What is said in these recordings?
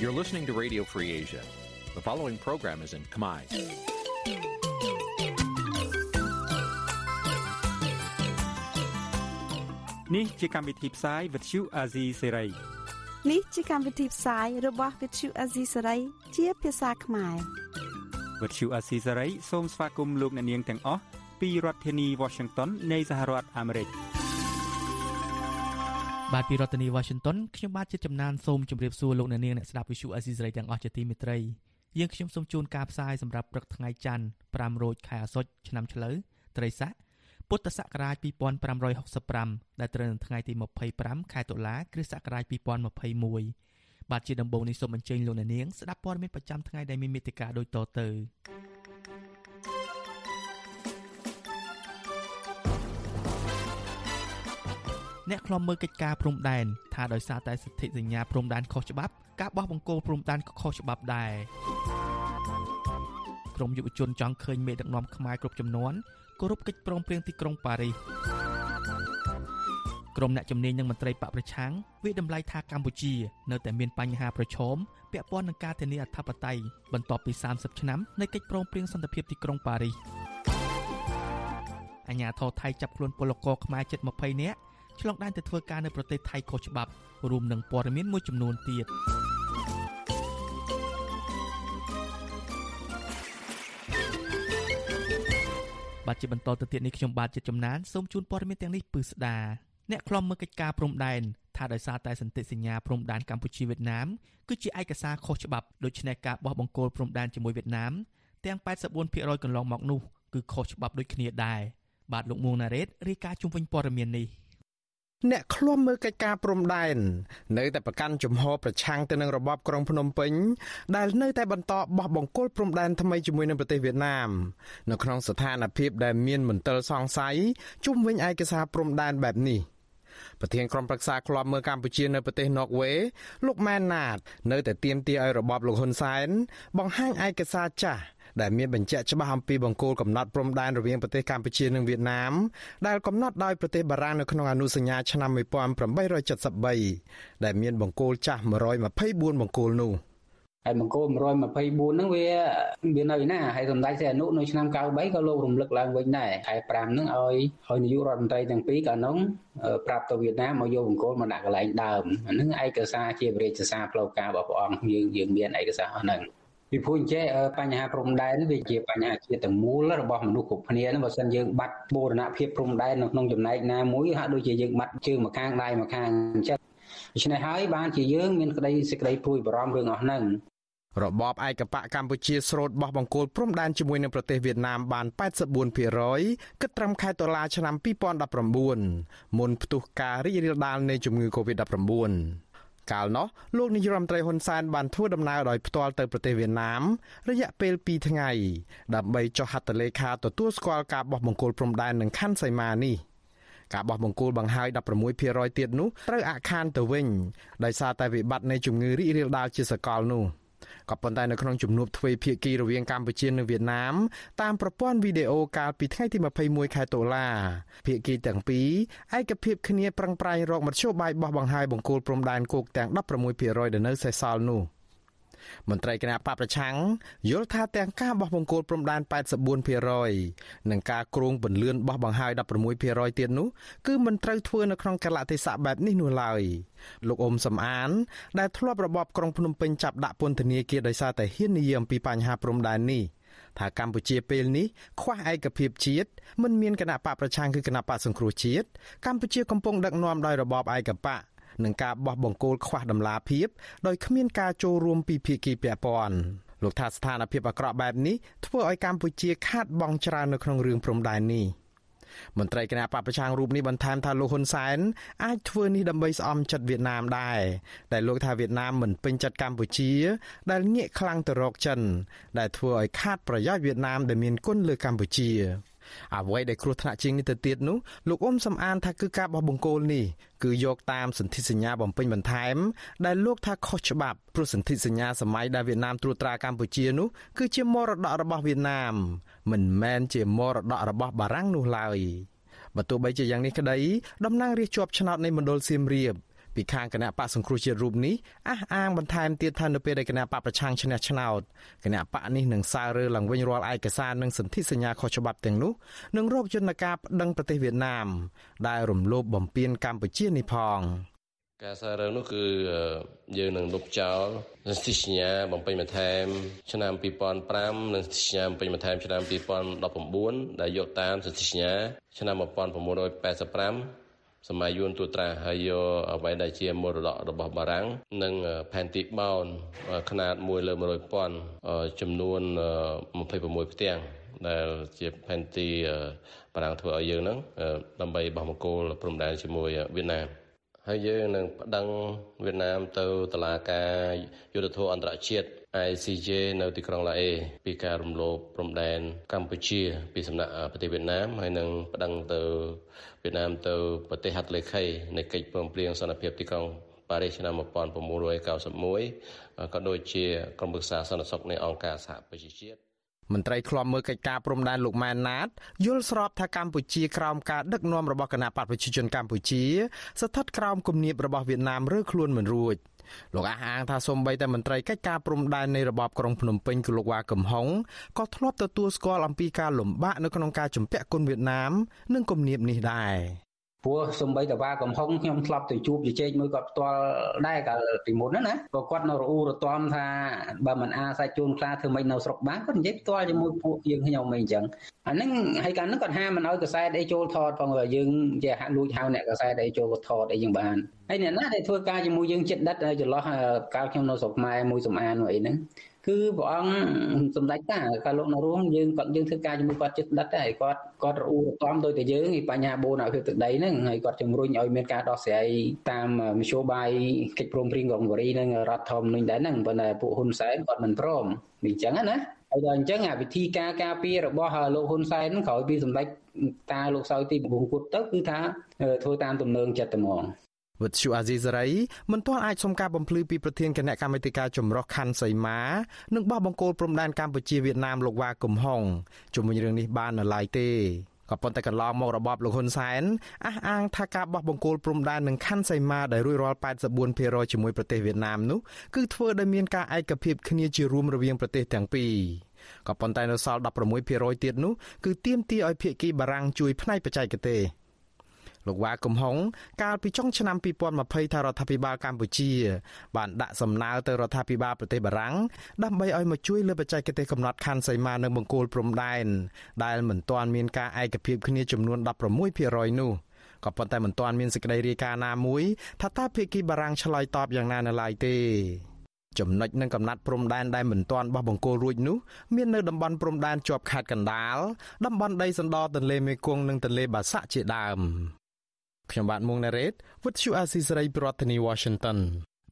You're listening to Radio Free Asia. The following program is in Khmer. នេះជាកម្មវិធីផ្សាយ Vuthu Azizi Serai នេះជាកម្មវិធីផ្សាយរបស់ Vuthu Azizi Serai ជាភាសាខ្មែរ Vuthu Azizi Serai សូមស្វាគមន៍លោកអ្នកនាងទាំងអស់ពីរដ្ឋធានី Washington នៃសហរដ្ឋអាមេរិក បាទពីរដ្ឋធានី Washington ខ្ញុំបាទជាចំណានសូមជម្រាបសួរលោកអ្នកនាងអ្នកស្ដាប់ Vuthu Azizi Serai ទាំងអស់ជាទីមេត្រីយើងខ្ញុំសូមជូនការផ្សាយសម្រាប់ព្រឹកថ្ងៃច័ន្ទ5រោចខែអាសត់ឆ្នាំឆ្លូវត្រីស័កពុទ្ធសករាជ2565ដែលត្រូវនៅថ្ងៃទី25ខែតុលាគ្រិស្តសករាជ2021បាទជាដំបូងនេះសូមអញ្ជើញលោកអ្នកនាងស្ដាប់ព័ត៌មានប្រចាំថ្ងៃដែលមានមេត្តាដូចតទៅ អ្នកខ្លំមើលកិច្ចការព្រំដែនថាដោយសារតែសិទ្ធិសញ្ញាព្រំដែនខុសច្បាប់ការបោះបង្គោលព្រំដែនក៏ខុសច្បាប់ដែរក្រមយុវជនចង់ឃើញមេដឹកនាំខ្មែរគ្រប់ចំនួនគោរពកិច្ចព្រមព្រៀងទីក្រុងប៉ារីសក្រុមអ្នកជំនាញនិងមន្ត្រីបកប្រឆាំងវិតម្លៃថាកម្ពុជា នៅតែមានបញ្ហាប្រឈមពាក់ព័ន្ធនឹងការធានាអធិបតេយ្យបន្ទាប់ពី30ឆ្នាំនៃកិច្ចព្រមព្រៀងសន្តិភាពទីក្រុងប៉ារីសអាញាធរថៃចាប់ខ្លួនពលករខ្មែរជិត20នាក់ ឆ្លងដែនទៅធ្វើការនៅប្រទេសថៃខុសច្បាប់រួមនឹងព័ត៌មានមួយចំនួនទៀតបាទជាបន្តទៅទៀតនេះខ្ញុំបាទជាចំណានសូមជូនព័ត៌មានទាំងនេះពឺស្ដាអ្នកខ្លំមើលកិច្ចការព្រំដែនថាដោយសារតែសន្ធិសញ្ញាព្រំដែនកម្ពុជាវៀតណាមគឺជាឯកសារខុសច្បាប់ដូច្នេះការបោះបង្គោលព្រំដែនជាមួយវៀតណាមទាំង84%កន្លងមកនោះគឺខុសច្បាប់ដូចគ្នាដែរបាទលោកមួងណារ៉េតរាយការណ៍ជុំវិញព័ត៌មាននេះ អ្នកឃ្លាំមើលកិច្ចការព្រំដែននៅតែប្រកាន់ជំហរប្រឆាំងទៅនឹងរបបក្រុងភ្នំពេញដែលនៅតែបន្តបោះបង្គោលព្រំដែនថ្មីជាមួយនឹងប្រទេសវៀតណាមនៅក្នុងស្ថានភាពដែលមានមន្ទិលសង្ស័យជុំវិញឯកសារព្រំដែនបែបនេះប្រធានក្រុមប្រឹក្សាឃ្លាំមើលកម្ពុជានៅប្រទេសណ័រវេលោកម៉ែនណាត នៅតែទាមទារឲ្យរបបលោកហ៊ុនសែនបង្ហាញឯកសារចាស់ ដែលមានបញ្ជាក់ច្បាស់អំពីបង្គោលកំណត់ព្រំដែនរវាងប្រទេសកម្ពុជានិងវៀតណាមដែលកំណត់ដោយប្រទេសបារាំងនៅក្នុងអនុសញ្ញាឆ្នាំ1873ដែលមានបង្គោលចាស់124បង្គោលនោះហើយបង្គោល124ហ្នឹងវាវានៅណាហើយសម្ដេចសីហនុនៅឆ្នាំ93ក៏លោករំលឹកឡើងវិញដែរខែ5ហ្នឹងឲ្យឲ្យនាយករដ្ឋមន្ត្រីទាំងពីរកាលនោះប្រាប់ទៅវៀតណាមមកយកបង្គោលមកដាក់កន្លែងដើមអាហ្នឹងឯកសារជាវិរិយសារផ្លូវការរបស់ព្រះអង្គយើងយើងមានឯកសារអស់ហ្នឹង ពីព្រោះអញ្ចេះបញ្ហាព្រំដែនវាជាបញ្ហាជាតិទាំងមូលរបស់មនុស្សគ្រប់គ្នាហ្នឹងបើសិនយើងបាត់បូរណភាពព្រំដែននៅក្នុងចំណែកណាមួយហាក់ដូចជាយើងបាត់ជើងម្ខាងដៃម្ខាងអញ្ចឹងដូច្នេះហើយបានជាយើងមានក្តីសេចក្តីព្រួយបារម្ភរឿងអស់ហ្នឹងរបបឯកបកកម្ពុជាស្រូតបោះបង្គោលព្រំដែនជាមួយនឹងប្រទេសវៀតណាមបាន84%គិតត្រឹមខែតុលាឆ្នាំ2019មុនផ្ទុះការរីករាលដាលនៃជំងឺ Covid-19 កាលនោះលោកនាយរដ្ឋមន្ត្រីហ៊ុនសែនបានធ្វើដំណើរដោយផ្ទាល់ទៅប្រទេសវៀតណាមរយៈពេល2ថ្ងៃដើម្បីចុះហត្ថលេខាទទួលស្គាល់ការបោះបង្គោលព្រំដែននឹងខណ្ឌសីមានេះការបោះបង្គោលបង្ហើយ16%ទៀតនោះត្រូវអាក់ខានទៅវិញដោយសារតែវិបត្តិនៃជំងឺរីករាលដាលជាសកលនោះ។ ក៏ប៉ុន្តែនៅក្នុងជំនួបទ្វេភាគីរវាងកម្ពុជានិងវៀតណាមតាមប្រព័ន្ធវីដេអូកាលពីថ្ងៃទី21ខែតុលាភាគីទាំងពីរឯកភាពគ្នាប្រឹងប្រែងរកមធ្យោបាយបោះបង្ហាយបង្គោលព្រំដែនគោកទាំង16%ដែលនៅសេសសល់នោះ មន្ត្រីគណៈបកប្រឆាំងយល់ថាទាំងការបោះបង្គោលព្រំដែន84%និងការគ្រងពន្លឿនបោះបង្ហាយ16%ទៀតនោះគឺមិនត្រូវធ្វើនៅក្នុងកលៈទេសៈបែបនេះនោះឡើយលោកអ៊ុំសំអាន ដែលធ្លាប់របបក្រុងភ្នំពេញចាប់ដាក់ពន្ធនាគារដោយសារតែហ៊ាននិយាយអំពីបញ្ហាព្រំដែននេះថាកម្ពុជាពេលនេះខ្វះឯកភាពជាតិមិនមានគណៈបកប្រឆាំងគឺគណៈបកសង្គ្រោះជាតិកម្ពុជាកំពុងដឹកនាំដោយរបបឯកបក និងការបោះបង្គោលខ្វះដំណាភាពដោយគ្មានការចូលរួមពីភាគីពាក់ព័ន្ធលោកថាស្ថានភាពអាក្រក់បែបនេះធ្វើឲ្យកម្ពុជាខាតបង់ច្រើននៅក្នុងរឿងព្រំដែននេះមន្ត្រីគណៈបពប្រឆាំងរូបនេះបន្ថែមថាលោកហ៊ុនសែនអាចធ្វើនេះដើម្បីស្អំចិត្តវៀតណាមដែរតែលោកថាវៀតណាមមិនពេញចិត្តកម្ពុជា ដែលងាកខ្លាំងទៅរកចិនដែលធ្វើឲ្យខាតប្រយោជន៍វៀតណាមដែលមានគុណលើកម្ពុជា អ្វីដែលគ្រោះថ្នាក់ជាងនេះទៅទៀតនោះលោកអ៊ុំសំអានថាគឺការបោះបង្គោលនេះគឺយកតាមសន្ធិសញ្ញាបំពេញបន្ថែម ដែលលោកថាខុសច្បាប់ព្រោះសន្ធិសញ្ញាសម័យដែលវៀតណាមត្រួតត្រាកម្ពុជានោះគឺជាមរតករបស់វៀតណាម មិនមែនជាមរតករបស់បារាំងនោះឡើយបើទោះបីជាយ៉ាងនេះក្តីតំណាងរាជជាប់ឆ្នោតនៃមណ្ឌលសៀមរាប ពីខាងគណៈបកសង្គ្រោះជាតិរូបនេះអះអាងបន្ថែមទៀតថានៅពេលដែលគណៈបកប្រឆាំងឈ្នះឆ្នោតគណៈបកនេះនឹងសើរើឡើងវិញរាល់ឯកសារនិងសន្ធិសញ្ញាខុសច្បាប់ទាំងនោះនឹងរកយន្តការប្តឹងប្រទេសវៀតណាម ដែលរំលោភបំពានកម្ពុជានេះផងការសាររើនោះគឺយើងនឹងលុបចោលសន្ធិសញ្ញាបំពេញបន្ថែមឆ្នាំ2005និងសន្ធិសញ្ញាបំពេញបន្ថែមឆ្នាំ2019ដែលយកតាមសន្ធិសញ្ញាឆ្នាំ1985 សម័យយួនទូត្រាហើយយកអ្វីដែលជាមរតករបស់បារាំងនិងផែនទីបោនຂະណាត1លើ100,000ចំនួន26ផ្ទាំងដែលជាផែនទីបារាំងធ្វើឲ្យយើងហ្នឹងដើម្បីបោះបង្គោលព្រំដែនជាមួយវៀតណាមហើយយើងនឹងប្តឹងវៀតណាមទៅតុលាការយុត្តិធម៌អន្តរជាតិ ICJ នៅទីក្រុងឡាអេពីការរំលោភព្រំដែនកម្ពុជា ពីសំណាក់ប្រទេសវៀតណាមហើយនឹងប្តឹងទៅវៀតណាមទៅប្រទេសហត្ថលេខីនៃកិច្ចព្រមព្រៀងសន្តិភាពទីក្រុងប៉ារីសឆ្នាំ1991ក៏ដូចជាក្រុមប្រឹក្សាសន្តិសុខនៃអង្គការសហប្រជាជាតិមន្ត្រីឃ្លាំមើលកិច្ចការព្រំដែនលោកម៉ែនណាតយល់ស្របថាកម្ពុជាក្រោមការដឹកនាំរបស់គណៈបកប្រជាជនកម្ពុជា ស្ថិតក្រោមគំនាបរបស់វៀតណាមឬខ្លួនមិនរួច លោកអះអាងថាសូម្បីតែមន្ត្រីកិច្ចការព្រំដែននៃរបបក្រុងភ្នំពេញគឺលោកវ៉ាកំហុងក៏ធ្លាប់ទទួលស្គាល់អំពីការលំបាកនៅក្នុងការជំពាក់គុណវៀតណាមនិងគំនាបនេះដែរ ព្រោះសំបីតវ៉ាកំហុងខ្ញុំធ្លាប់ទៅជួបជជែកមួយគាត់ផ្ទាល់ដែរកាលពីមុនណាណាក៏គាត់នៅរអ៊ូរទាំថាបើមិនអាសាច់ជូនខ្លាធ្វើម៉េចនៅស្រុកបានគាត់និយាយផ្ទាល់ជាមួយពួកយើងខ្ញុំអីចឹងអាហ្នឹងហើយកាលហ្នឹងគាត់ហាមិនឲ្យកសែតអីចូលថតផងយើងជាហាក់លួចហៅអ្នកកសែតអីចូលថតអីចឹងបានហើយអ្នកណាដែលធ្វើការជាមួយយើងចិត្តដិតចន្លោះកាលខ្ញុំនៅស្រុកខ្មែរមួយសំអានមួយអីហ្នឹង គឺព្រះអង្គសម្ដេចតាកាលលោកនៅរស់យើងគាត់យើងធ្វើការជាមួយគាត់ចិត្តដិតហើយគាត់គាត់រអ៊ូរទាំដោយតែយើងឯបញ្ហាបូនអភិវឌ្ឍទឹកដីហ្នឹងហើយគាត់ជំរុញឲ្យមានការដោះស្រាយតាមមធ្យោបាយកិច្ចព្រមព្រៀងក្រុងប៉ារីនិងរដ្ឋធម្មនុញ្ញដែរហ្នឹងប៉ុន្តែពួកហ៊ុនសែនគាត់មិនព្រមវាអញ្ចឹងណាហើយដល់អញ្ចឹងអាវិធីការការពាររបស់លោកហ៊ុនសែនក្រោយពីសម្ដេចតាលោកសោយទីបង្គំពុតទៅគឺថាធ្វើតាមទំនើងចិត្តតែហ្មង វិទ្យុអាស៊ីសេរីមិនទាន់អាចសុំការបំភ្លឺពីប្រធានគណៈកម្មាធិការចម្រុះខណ្ឌសីមានិងបោះបង្គោលព្រំដែនកម្ពុជាវៀតណាមលោកវ៉ាកំហុងជុំវិញរឿងនេះបាននៅឡើយទេក៏ប៉ុន្តែកន្លងមករបបលោកហ៊ុនសែនអះអាងថាការបោះបង្គោលព្រំដែននឹងខណ្ឌសីមាដែលរួចរាល់84%ជាមួយប្រទេសវៀតណាមនោះគឺធ្វើដោយមានការឯកភាពគ្នាជារួមរវាងប្រទេសទាំងពីរក៏ប៉ុន្តែនៅសល់16%ទៀតនោះគឺទាមទារឲ្យភាគីបារាំងជួយផ្នែកបច្ចេកទេស លោកវ៉ាកំហុងកាលពីចុងឆ្នាំ2020ថារដ្ឋាភិបាលកម្ពុជា បានដាក់សំណើទៅរដ្ឋាភិបាលប្រទេសបារាំងដើម្បីឲ្យមកជួយលើបច្ចេកទេសកំណត់ខណ្ឌសីមានៅបង្គោលព្រំដែនដែលមិនទាន់មានការឯកភាពគ្នាចំនួន16%នោះក៏ប៉ុន្តែមិនទាន់មានសេចក្តីរាយការណ៍ណាមួយថាតើភាគីបារាំងឆ្លើយតបយ៉ាងណានៅឡើយទេចំណុចនឹងកំណត់ព្រំដែនដែលមិនទាន់បោះបង្គោលរួចនោះមាននៅតំបន់ព្រំដែនជាប់ខេត្តកណ្ដាលតំបន់ដីសណ្ដទន្លេមេគង្គនិងទន្លេបាសាក់ជាដើម ខ្ញុំបាទមុងណារ៉េត With you Asia សេរីប្រធានាទី Washington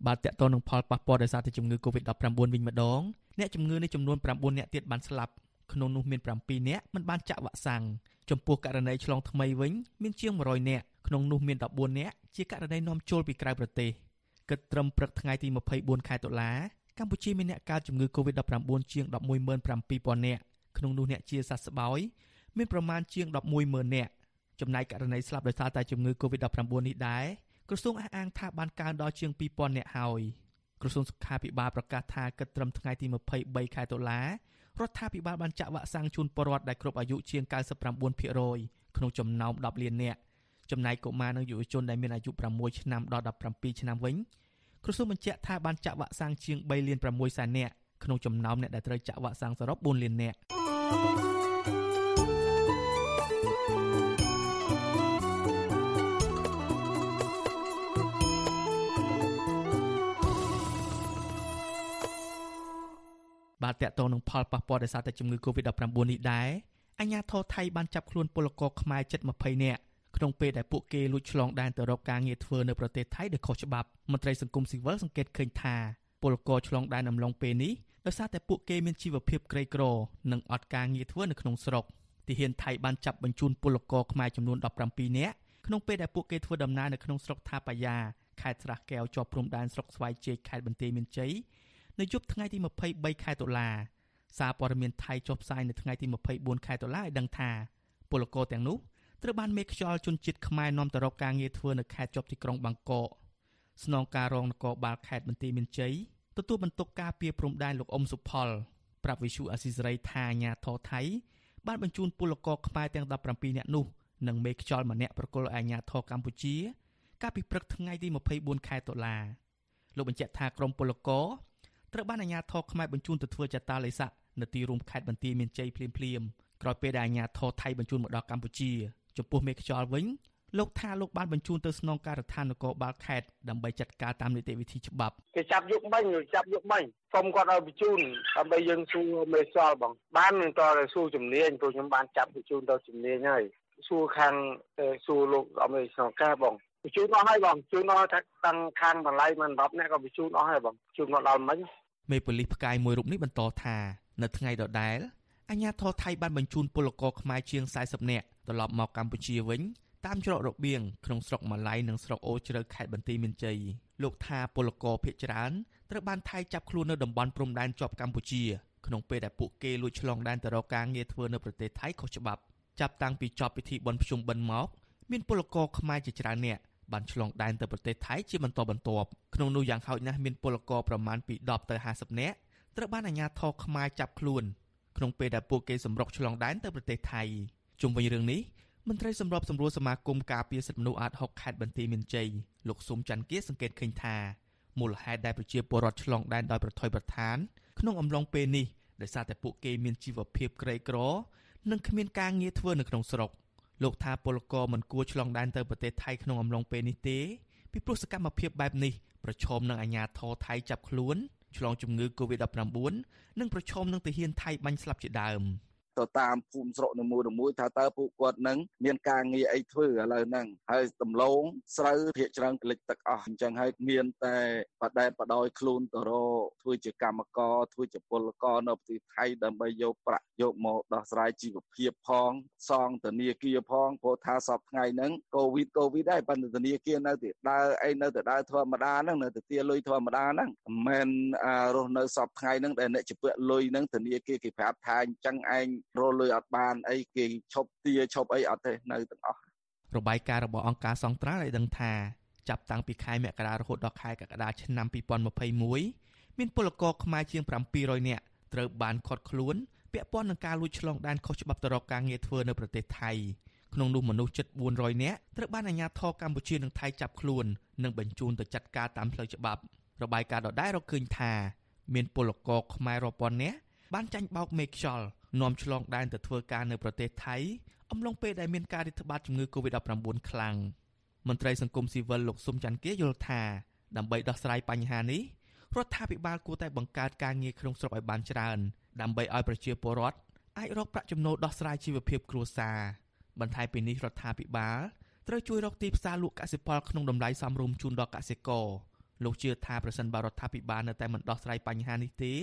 បាទតកតនឹងផលប៉ះពាល់ដោយសារតែជំងឺ Covid-19 វិញម្ដងអ្នកជំងឺនេះចំនួន9អ្នកទៀតបានស្លាប់ក្នុងនោះមាន7អ្នកមិនបានចាក់វ៉ាក់សាំងចំពោះករណីឆ្លងថ្មីវិញមានជាង100អ្នកក្នុងនោះមាន14អ្នកជាករណីនាំចូលពីក្រៅប្រទេសគិតត្រឹមព្រឹកថ្ងៃទី24ខែតុលាកម្ពុជាមានអ្នកកើតជំងឺ Covid-19 ជាង117,000នាក់ក្នុងនោះអ្នកជាសះស្បើយមានប្រមាណជាង110,000នាក់ ចំណែកករណីស្លាប់ដោយសារតែជំងឺ Covid-19 នេះដែរក្រសួងអះអាងថាបានកើនដល់ជាង2000នាក់ហើយក្រសួងសុខាភិបាលប្រកាសថាគិតត្រឹមថ្ងៃទី23ខែតុលារដ្ឋាភិបាលបានចាក់វ៉ាក់សាំងជូនពលរដ្ឋដែលគ្រប់អាយុជាង99%ក្នុងចំណោម10លាននាក់ចំណែកកុមារនិងយុវជនដែលមានអាយុ6ឆ្នាំដល់17ឆ្នាំវិញក្រសួងបញ្ជាក់ថាបានចាក់វ៉ាក់សាំងជាង3លាន6សែននាក់ក្នុងចំណោមអ្នកដែលត្រូវចាក់វ៉ាក់សាំងសរុប4លាននាក់ បាទតកតងនឹងផលប៉ះពាល់ដោយសារតែជំងឺ Covid-19 នេះដែរអាជ្ញាធរថៃបានចាប់ខ្លួនពលករខ្មែរជិត20នាក់ក្នុងពេលដែលពួកគេលួចឆ្លងដែនទៅរកការងារធ្វើនៅប្រទេសថៃដោយខុសច្បាប់មន្ត្រីសង្គមស៊ីវិលសង្កេតឃើញថាពលករឆ្លងដែនអំឡុងពេលនេះដោយសារតែពួកគេមានជីវភាពក្រីក្រ និងអត់ការងារធ្វើនៅក្នុងស្រុកទីហ៊ានថៃបានចាប់បញ្ជូនពលករខ្មែរចំនួន17នាក់ក្នុងពេលដែលពួកគេធ្វើដំណើរនៅក្នុងស្រុកថាបាយ៉ាខេត្តស្រះកែវជាប់ព្រំដែនស្រុកស្វាយជែកខេត្តបន្ទាយមានជ័យ នៅយប់ថ្ងៃទី23ខែតុលាសារព័ត៌មានថៃចុះផ្សាយនៅថ្ងៃទី24ខែតុលាឲ្យដឹងថាពលករទាំងនោះត្រូវបានមេខ្យល់ជនជាតិខ្មែរនាំទៅរកការងារធ្វើនៅខេត្តជាប់ទីក្រុងបាងកកស្នងការរងនគរបាលខេត្តបន្ទាយមានជ័យទទួលបន្ទុកការពារព្រំដែនលោកអ៊ុំសុផលប្រាប់វិសុអាស៊ីសេរីថាអាញាធរថៃបានបញ្ជូនពលករខ្មែរទាំង17នាក់នោះនិងមេខ្យល់ម្នាក់ប្រគល់អាញាធរកម្ពុជា កាលពីព្រឹកថ្ងៃទី24ខែតុលាលោកបញ្ជាក់ថាក្រុមពលករ ត្រូវបានអាញាធរខ្មែរបញ្ជូនទៅធ្វើចតាឡេស័កនៅទីរួមខេត្តបន្ទាយមានជ័យភ្លាមភ្លាមក្រោយពេលដែលអាញាធរថៃបញ្ជូនមកដល់កម្ពុជាចំពោះមេខ្យល់វិញលោកថាលោកបានបញ្ជូនទៅស្នងការដ្ឋាននគរបាលខេត្តដើម្បីចាត់ការតាមនីតិវិធីច្បាប់គេចាប់យកបាញ់ចាប់យកបាញ់សុំគាត់ឲ្យបញ្ជូនដើម្បីយើងសួរមេខ្យល់បងបាននឹងតរសួរជំនាញព្រោះខ្ញុំបានចាប់បញ្ជូនទៅជំនាញហើយសួរខាងសួរលោកអមេស្នងការបងបញ្ជូនអស់ហើយបងបញ្ជូនអស់ថាតាំងខាងបន្លៃមិន10នាក់ក៏បញ្ជូនអស់ហើយបងបញ្ជូនមកដល់មិញ មេប៉ូលីសផ្កាយមួយរូបនេះបន្តថានៅថ្ងៃដដែលអាញាធរថៃបានបញ្ជូនពលករខ្មែរជាង40នាក់ត្រឡប់មកកម្ពុជាវិញតាមច្រករបៀងក្នុងស្រុកម៉ាឡៃនិងស្រុកអូជ្រៅខេត្តបន្ទាយមានជ័យលោកថាពលករភៀសច្រើនត្រូវបានថៃចាប់ខ្លួននៅតំបន់ព្រំដែនជាប់កម្ពុជាក្នុងពេលដែលពួកគេលួចឆ្លងដែនទៅរកការងារធ្វើនៅប្រទេសថៃខុសច្បាប់ចាប់តាំងពីចប់ពិធីបុណ្យភ្ជុំបិណ្ឌមក មានពលករខ្មែរជាច្រើននាក់ បានឆ្លងដែនទៅប្រទេសថៃជាបន្តបន្ទាប់ក្នុងនោះយ៉ាងហោចណាស់មានពលករប្រមាណពី10ទៅ50នាក់ត្រូវបានអាជ្ញាធរខ្មែរចាប់ខ្លួនក្នុងពេលដែលពួកគេសម្រុកឆ្លងដែនទៅប្រទេសថៃជុំវិញរឿងនេះមន្ត្រីសម្របសម្រួលសមាគមការពារសិទ្ធិមនុស្សអាត6ខេត្តបន្ទាយមានជ័យលោកស៊ុំច័ន្ទគាសង្កេតឃើញថាមូលហេតុដែលប្រជាពលរដ្ឋឆ្លងដែនដោយប្រថុយប្រថានក្នុងអំឡុងពេលនេះដោយសារតែពួកគេមានជីវភាពក្រីក្រ និងគ្មានការងារធ្វើនៅក្នុងស្រុក លោកថាពលករមិនគួរឆ្លងដែនទៅប្រទេសថៃក្នុងអំឡុងពេលនេះទេពីព្រោះសកម្មភាពបែបនេះប្រឈមនឹងអាញាធរថៃចាប់ខ្លួនឆ្លងជំងឺ Covid-19 និងប្រឈមនឹងទាហានថៃបាញ់ស្លាប់ជាដើម។ ទៅតាមភូមិស្រុកនីមួយៗថាតើពួកគាត់នឹងមានការងារអីធ្វើឥឡូវហ្នឹងហើយដំឡូងស្រូវភាគច្រើនក្លិចទឹកអស់អញ្ចឹងហើយមានតែបដែតបដោយខ្លួនទៅរកធ្វើជាកម្មករធ្វើជាពលករនៅប្រទេសថៃដើម្បីយកប្រាក់យកមកដោះស្រាយជីវភាពផង សងធនាគារផងព្រោះថាសពថ្ងៃហ្នឹងកូវីដកូវីដដែរប៉ុន្តែធនាគារនៅតែដើរអីនៅតែដើរធម្មតាហ្នឹងនៅតែទាលុយធម្មតាហ្នឹងមិនមែនរស់នៅសពថ្ងៃហ្នឹងដែលអ្នកជពាក់លុយហ្នឹងធនាគារគេប្រាប់ថាអញ្ចឹងឯងរលុយអត់បានអីគេឈប់ទាឈប់អីអត់ទេនៅទាំងអស់របាយការណ៍របស់អង្គការសង្ត្រាល់ឲ្យដឹងថាចាប់តាំងពីខែមករារហូតដល់ខែកក្កដាឆ្នាំ2021មានពលករខ្មែរជាង700នាក់ត្រូវបានឃាត់ខ្លួនពាក់ព័ន្ធនឹងការលួចឆ្លងដែនខុសច្បាប់ទៅរកការងារធ្វើនៅប្រទេសថៃក្នុងនោះមនុស្សជិត400នាក់ត្រូវបានអាជ្ញាធរកម្ពុជានិងថៃចាប់ខ្លួននិងបញ្ជូនទៅចាត់ការតាមផ្លូវច្បាប់របាយការណ៍ដដែលរកឃើញថា មានពលករខ្មែររាប់ពាន់នាក់បានចាញ់បោកមេខ្យល់ នាំឆ្លងដែនទៅធ្វើការនៅប្រទេសថៃអំឡុងពេលដែលមានការរាតត្បាតជំងឺ Covid-19 ខ្លាំងមន្ត្រីសង្គមស៊ីវិលលោកស៊ុំច័ន្ទគាយល់ថាដើម្បីដោះស្រាយបញ្ហានេះរដ្ឋាភិបាលគួរតែបង្កើតការងារក្នុងស្រុកឲ្យបានច្រើនដើម្បីឲ្យប្រជាពលរដ្ឋអាចរកប្រាក់ចំណូលដោះស្រាយជីវភាពគ្រួសារបន្ថែមពីនេះរដ្ឋាភិបាលត្រូវជួយរកទីផ្សារលក់កសិផលក្នុងតម្លៃសមរម្យជូនដល់កសិករលោកជឿថាប្រសិនបើរដ្ឋាភិបាលនៅតែមិនដោះស្រាយបញ្ហានេះទេ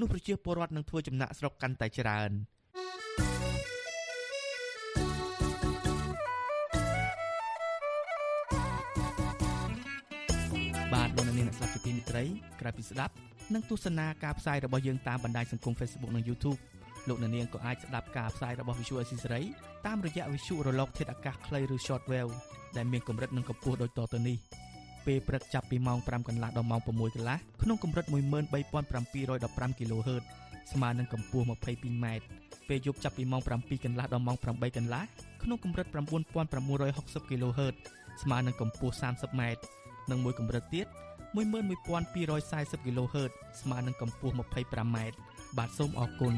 នោះប្រជាពលរដ្ឋនឹងធ្វើចំណាក់ស្រុកកាន់តែច្រើនបាទលោកនាងអ្នកស្ដាប់ជាទីមេត្រីក្រៅពីស្ដាប់និងទស្សនាការផ្សាយរបស់យើងតាមបណ្ដាញសង្គម Facebook និង YouTube លោកនាងក៏អាចស្ដាប់ការផ្សាយរបស់ Visual Assisray តាមរយៈវិទ្យុរលកធាតុអាកាសខ្លីឬ Shortwave ដែលមានកម្រិតនិងកម្ពស់ដូចតទៅនេះ។ ពេលព្រឹកចាប់ពីម៉ោង5កន្លះដល់ម៉ោង6កន្លះក្នុងកម្រិត13715 kHz ស្មើនឹងកម្ពស់ 22m ពេលយប់ចាប់ពីម៉ោង7កន្លះដល់ម៉ោង8កន្លះក្នុងកម្រិត9960 kHz ស្មើនឹងកម្ពស់ 30m និងមួយកម្រិតទៀត11240 kHz ស្មើនឹងកម្ពស់ 25m បាទសូមអរគុណ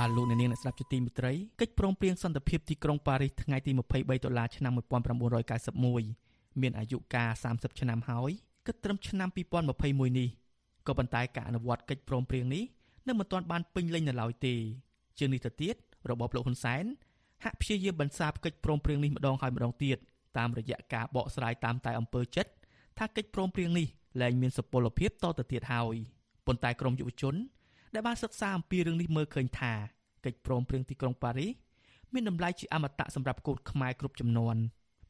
បាទលោកអ្នកនាងអ្នកស្ដាប់ជាទីមេត្រីកិច្ចព្រមព្រៀងសន្តិភាពទីក្រុងប៉ារីសថ្ងៃទី23ដុល្លារឆ្នាំ1991មានអាយុកាល30ឆ្នាំហើយគិតត្រឹមឆ្នាំ2021នេះក៏ប៉ុន្តែការអនុវត្តកិច្ចព្រមព្រៀងនេះនៅមិនទាន់បានពេញលេញនៅឡើយទេជាងនេះទៅទៀតរបបលោកហ៊ុនសែនហាក់ព្យាយាមបន្សាបកិច្ចព្រមព្រៀងនេះម្ដងហើយម្ដងទៀតតាមរយៈការបកស្រាយតាមតែអំពើចិត្តថាកិច្ចព្រមព្រៀងនេះលែងមានសុពលភាពតទៅទៀតហើយប៉ុន្តែក្រមយុវជន ដែលបានសិក្សាអំពីរឿងនេះមើលឃើញថាកិច្ចព្រមព្រៀងទីក្រុងប៉ារីសមានតម្លៃជាអមតៈសម្រាប់កូនខ្មែរគ្រប់ចំនួន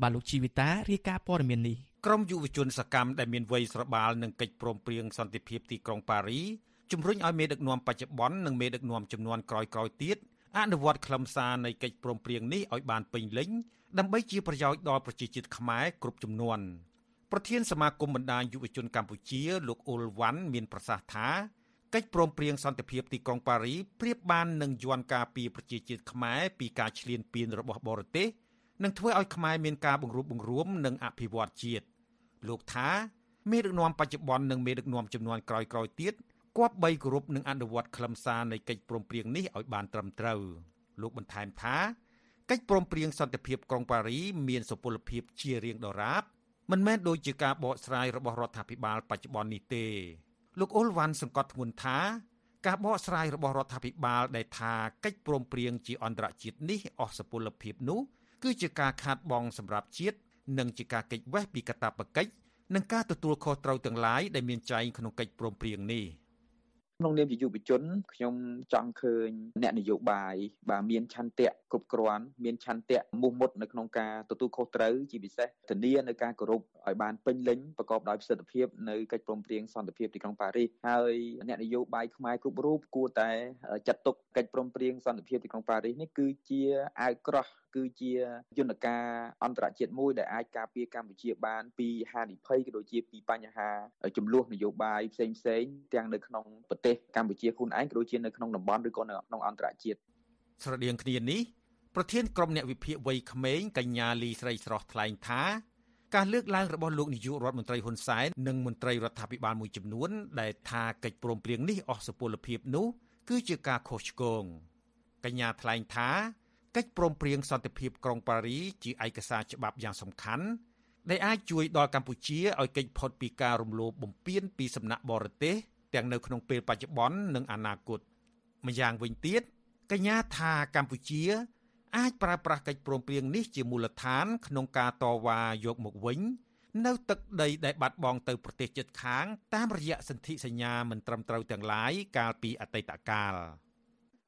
បាទលោកជីវិតារាយការណ៍ព័ត៌មាននេះក្រមយុវជនសកម្មដែលមានវ័យស្របាលនឹងកិច្ចព្រមព្រៀងសន្តិភាពទីក្រុងប៉ារីជំរុញឲ្យមេដឹកនាំបច្ចុប្បន្ននិងមេដឹកនាំចំនួនក្រោយៗទៀតអនុវត្តខ្លឹមសារនៃកិច្ចព្រមព្រៀងនេះឲ្យបានពេញលេញដើម្បីជាប្រយោជន៍ដល់ប្រជាជាតិខ្មែរគ្រប់ចំនួនប្រធានសមាគមបណ្ដាញយុវជនកម្ពុជាលោកអ៊ុលវ៉ាន់មានប្រសាសន៍ថា កិច្ចព្រមព្រៀងសន្តិភាពទីក្រុងប៉ារីប្រៀបបាននឹងយន្តការពីប្រជាជាតិខ្មែរពីការឈ្លានពានរបស់បរទេសនឹងធ្វើឲ្យខ្មែរមានការបង្រួបបង្រួមនិងអភិវឌ្ឍជាតិលោកថាមេដឹកនាំបច្ចុប្បន្ននិងមេដឹកនាំចំនួនក្រោយៗទៀតគប្បីគោរពនឹងអនុវត្តខ្លឹមសារនៃកិច្ចព្រមព្រៀងនេះឲ្យបានត្រឹមត្រូវលោកបន្ថែមថាកិច្ចព្រមព្រៀងសន្តិភាពក្រុងប៉ារីមានសុពលភាពជារៀងដរាបមិនមែនដូចជាការបកស្រាយរបស់រដ្ឋាភិបាលបច្ចុប្បន្ននេះទេ លោកអ៊ុលវ៉ាន់សង្កត់ធ្ងន់ថាការបកស្រាយរបស់រដ្ឋាភិបាលដែលថាកិច្ចព្រមព្រៀងជាអន្តរជាតិនេះអស់សុពលភាពនោះគឺជាការខាតបង់សម្រាប់ជាតិនិងជាការកិច្ចវេះពីកាតព្វកិច្ចនិងការទទួលខុសត្រូវទាំងឡាយដែលមានចែងក្នុងកិច្ចព្រមព្រៀងនេះ។ ក្នុងនាមជាយុវជនខ្ញុំចង់ឃើញអ្នកនយោបាយបាទមានឆន្ទៈគ្រប់គ្រាន់មានឆន្ទៈមុះមុតនៅក្នុងការទទួលខុសត្រូវជាពិសេសធានានៅការគោរពឲ្យបានពេញលេញប្រកបដោយប្រសិទ្ធភាពនៅកិច្ចព្រមព្រៀងសន្តិភាពទីក្រុងប៉ារីសហើយអ្នកនយោបាយខ្មែរគ្រប់រូបគួរតែចាត់ទុកកិច្ចព្រមព្រៀងសន្តិភាពទីក្រុងប៉ារីសនេះគឺជាអាវក្រោះគឺជាយន្តការអន្តរជាតិមួយដែលអាចការពារកម្ពុជាបានពីហានិភ័យក៏ដូចជាពីបញ្ហាចំនួននយោបាយផ្សេងផ្សេងទាំងនៅក្នុងប្រទេសកម្ពុជាខ្លួនឯងក៏ដូចជានៅក្នុងតំបន់ឬក៏នៅក្នុងអន្តរជាតិស្រដៀងគ្នានេះប្រធានក្រុមអ្នកវិភាគវ័យក្មេងកញ្ញាលីស្រីស្រស់ថ្លែងថាការលើកឡើងរបស់លោកនាយករដ្ឋមន្ត្រីហ៊ុនសែននិងមន្ត្រីរដ្ឋាភិបាលមួយចំនួន ដែលថាកិច្ចព្រមព្រៀងនេះអស់សុពលភាពនោះគឺជាការខុសឆ្គងកញ្ញាថ្លែងថា កិច្ចព្រមព្រៀងសន្តិភាពក្រុងប៉ារីជាឯកសារច្បាប់យ៉ាងសំខាន់ដែលអាចជួយដល់កម្ពុជាឲ្យគេចផុតពីការរំលោភបំពានពីសំណាក់បរទេសទាំងនៅក្នុងពេលបច្ចុប្បន្ននិងអនាគតម្យ៉ាងវិញទៀតកញ្ញាថាកម្ពុជា អាចប្រើប្រាស់កិច្ចព្រមព្រៀងនេះជាមូលដ្ឋាន ក្នុងការតវ៉ាយកមកវិញ នៅទឹកដីដែលបាត់បង់ទៅប្រទេសជិតខាង តាមរយៈសន្ធិសញ្ញាមិនត្រឹមត្រូវទាំងឡាយកាលពីអតីតកាល។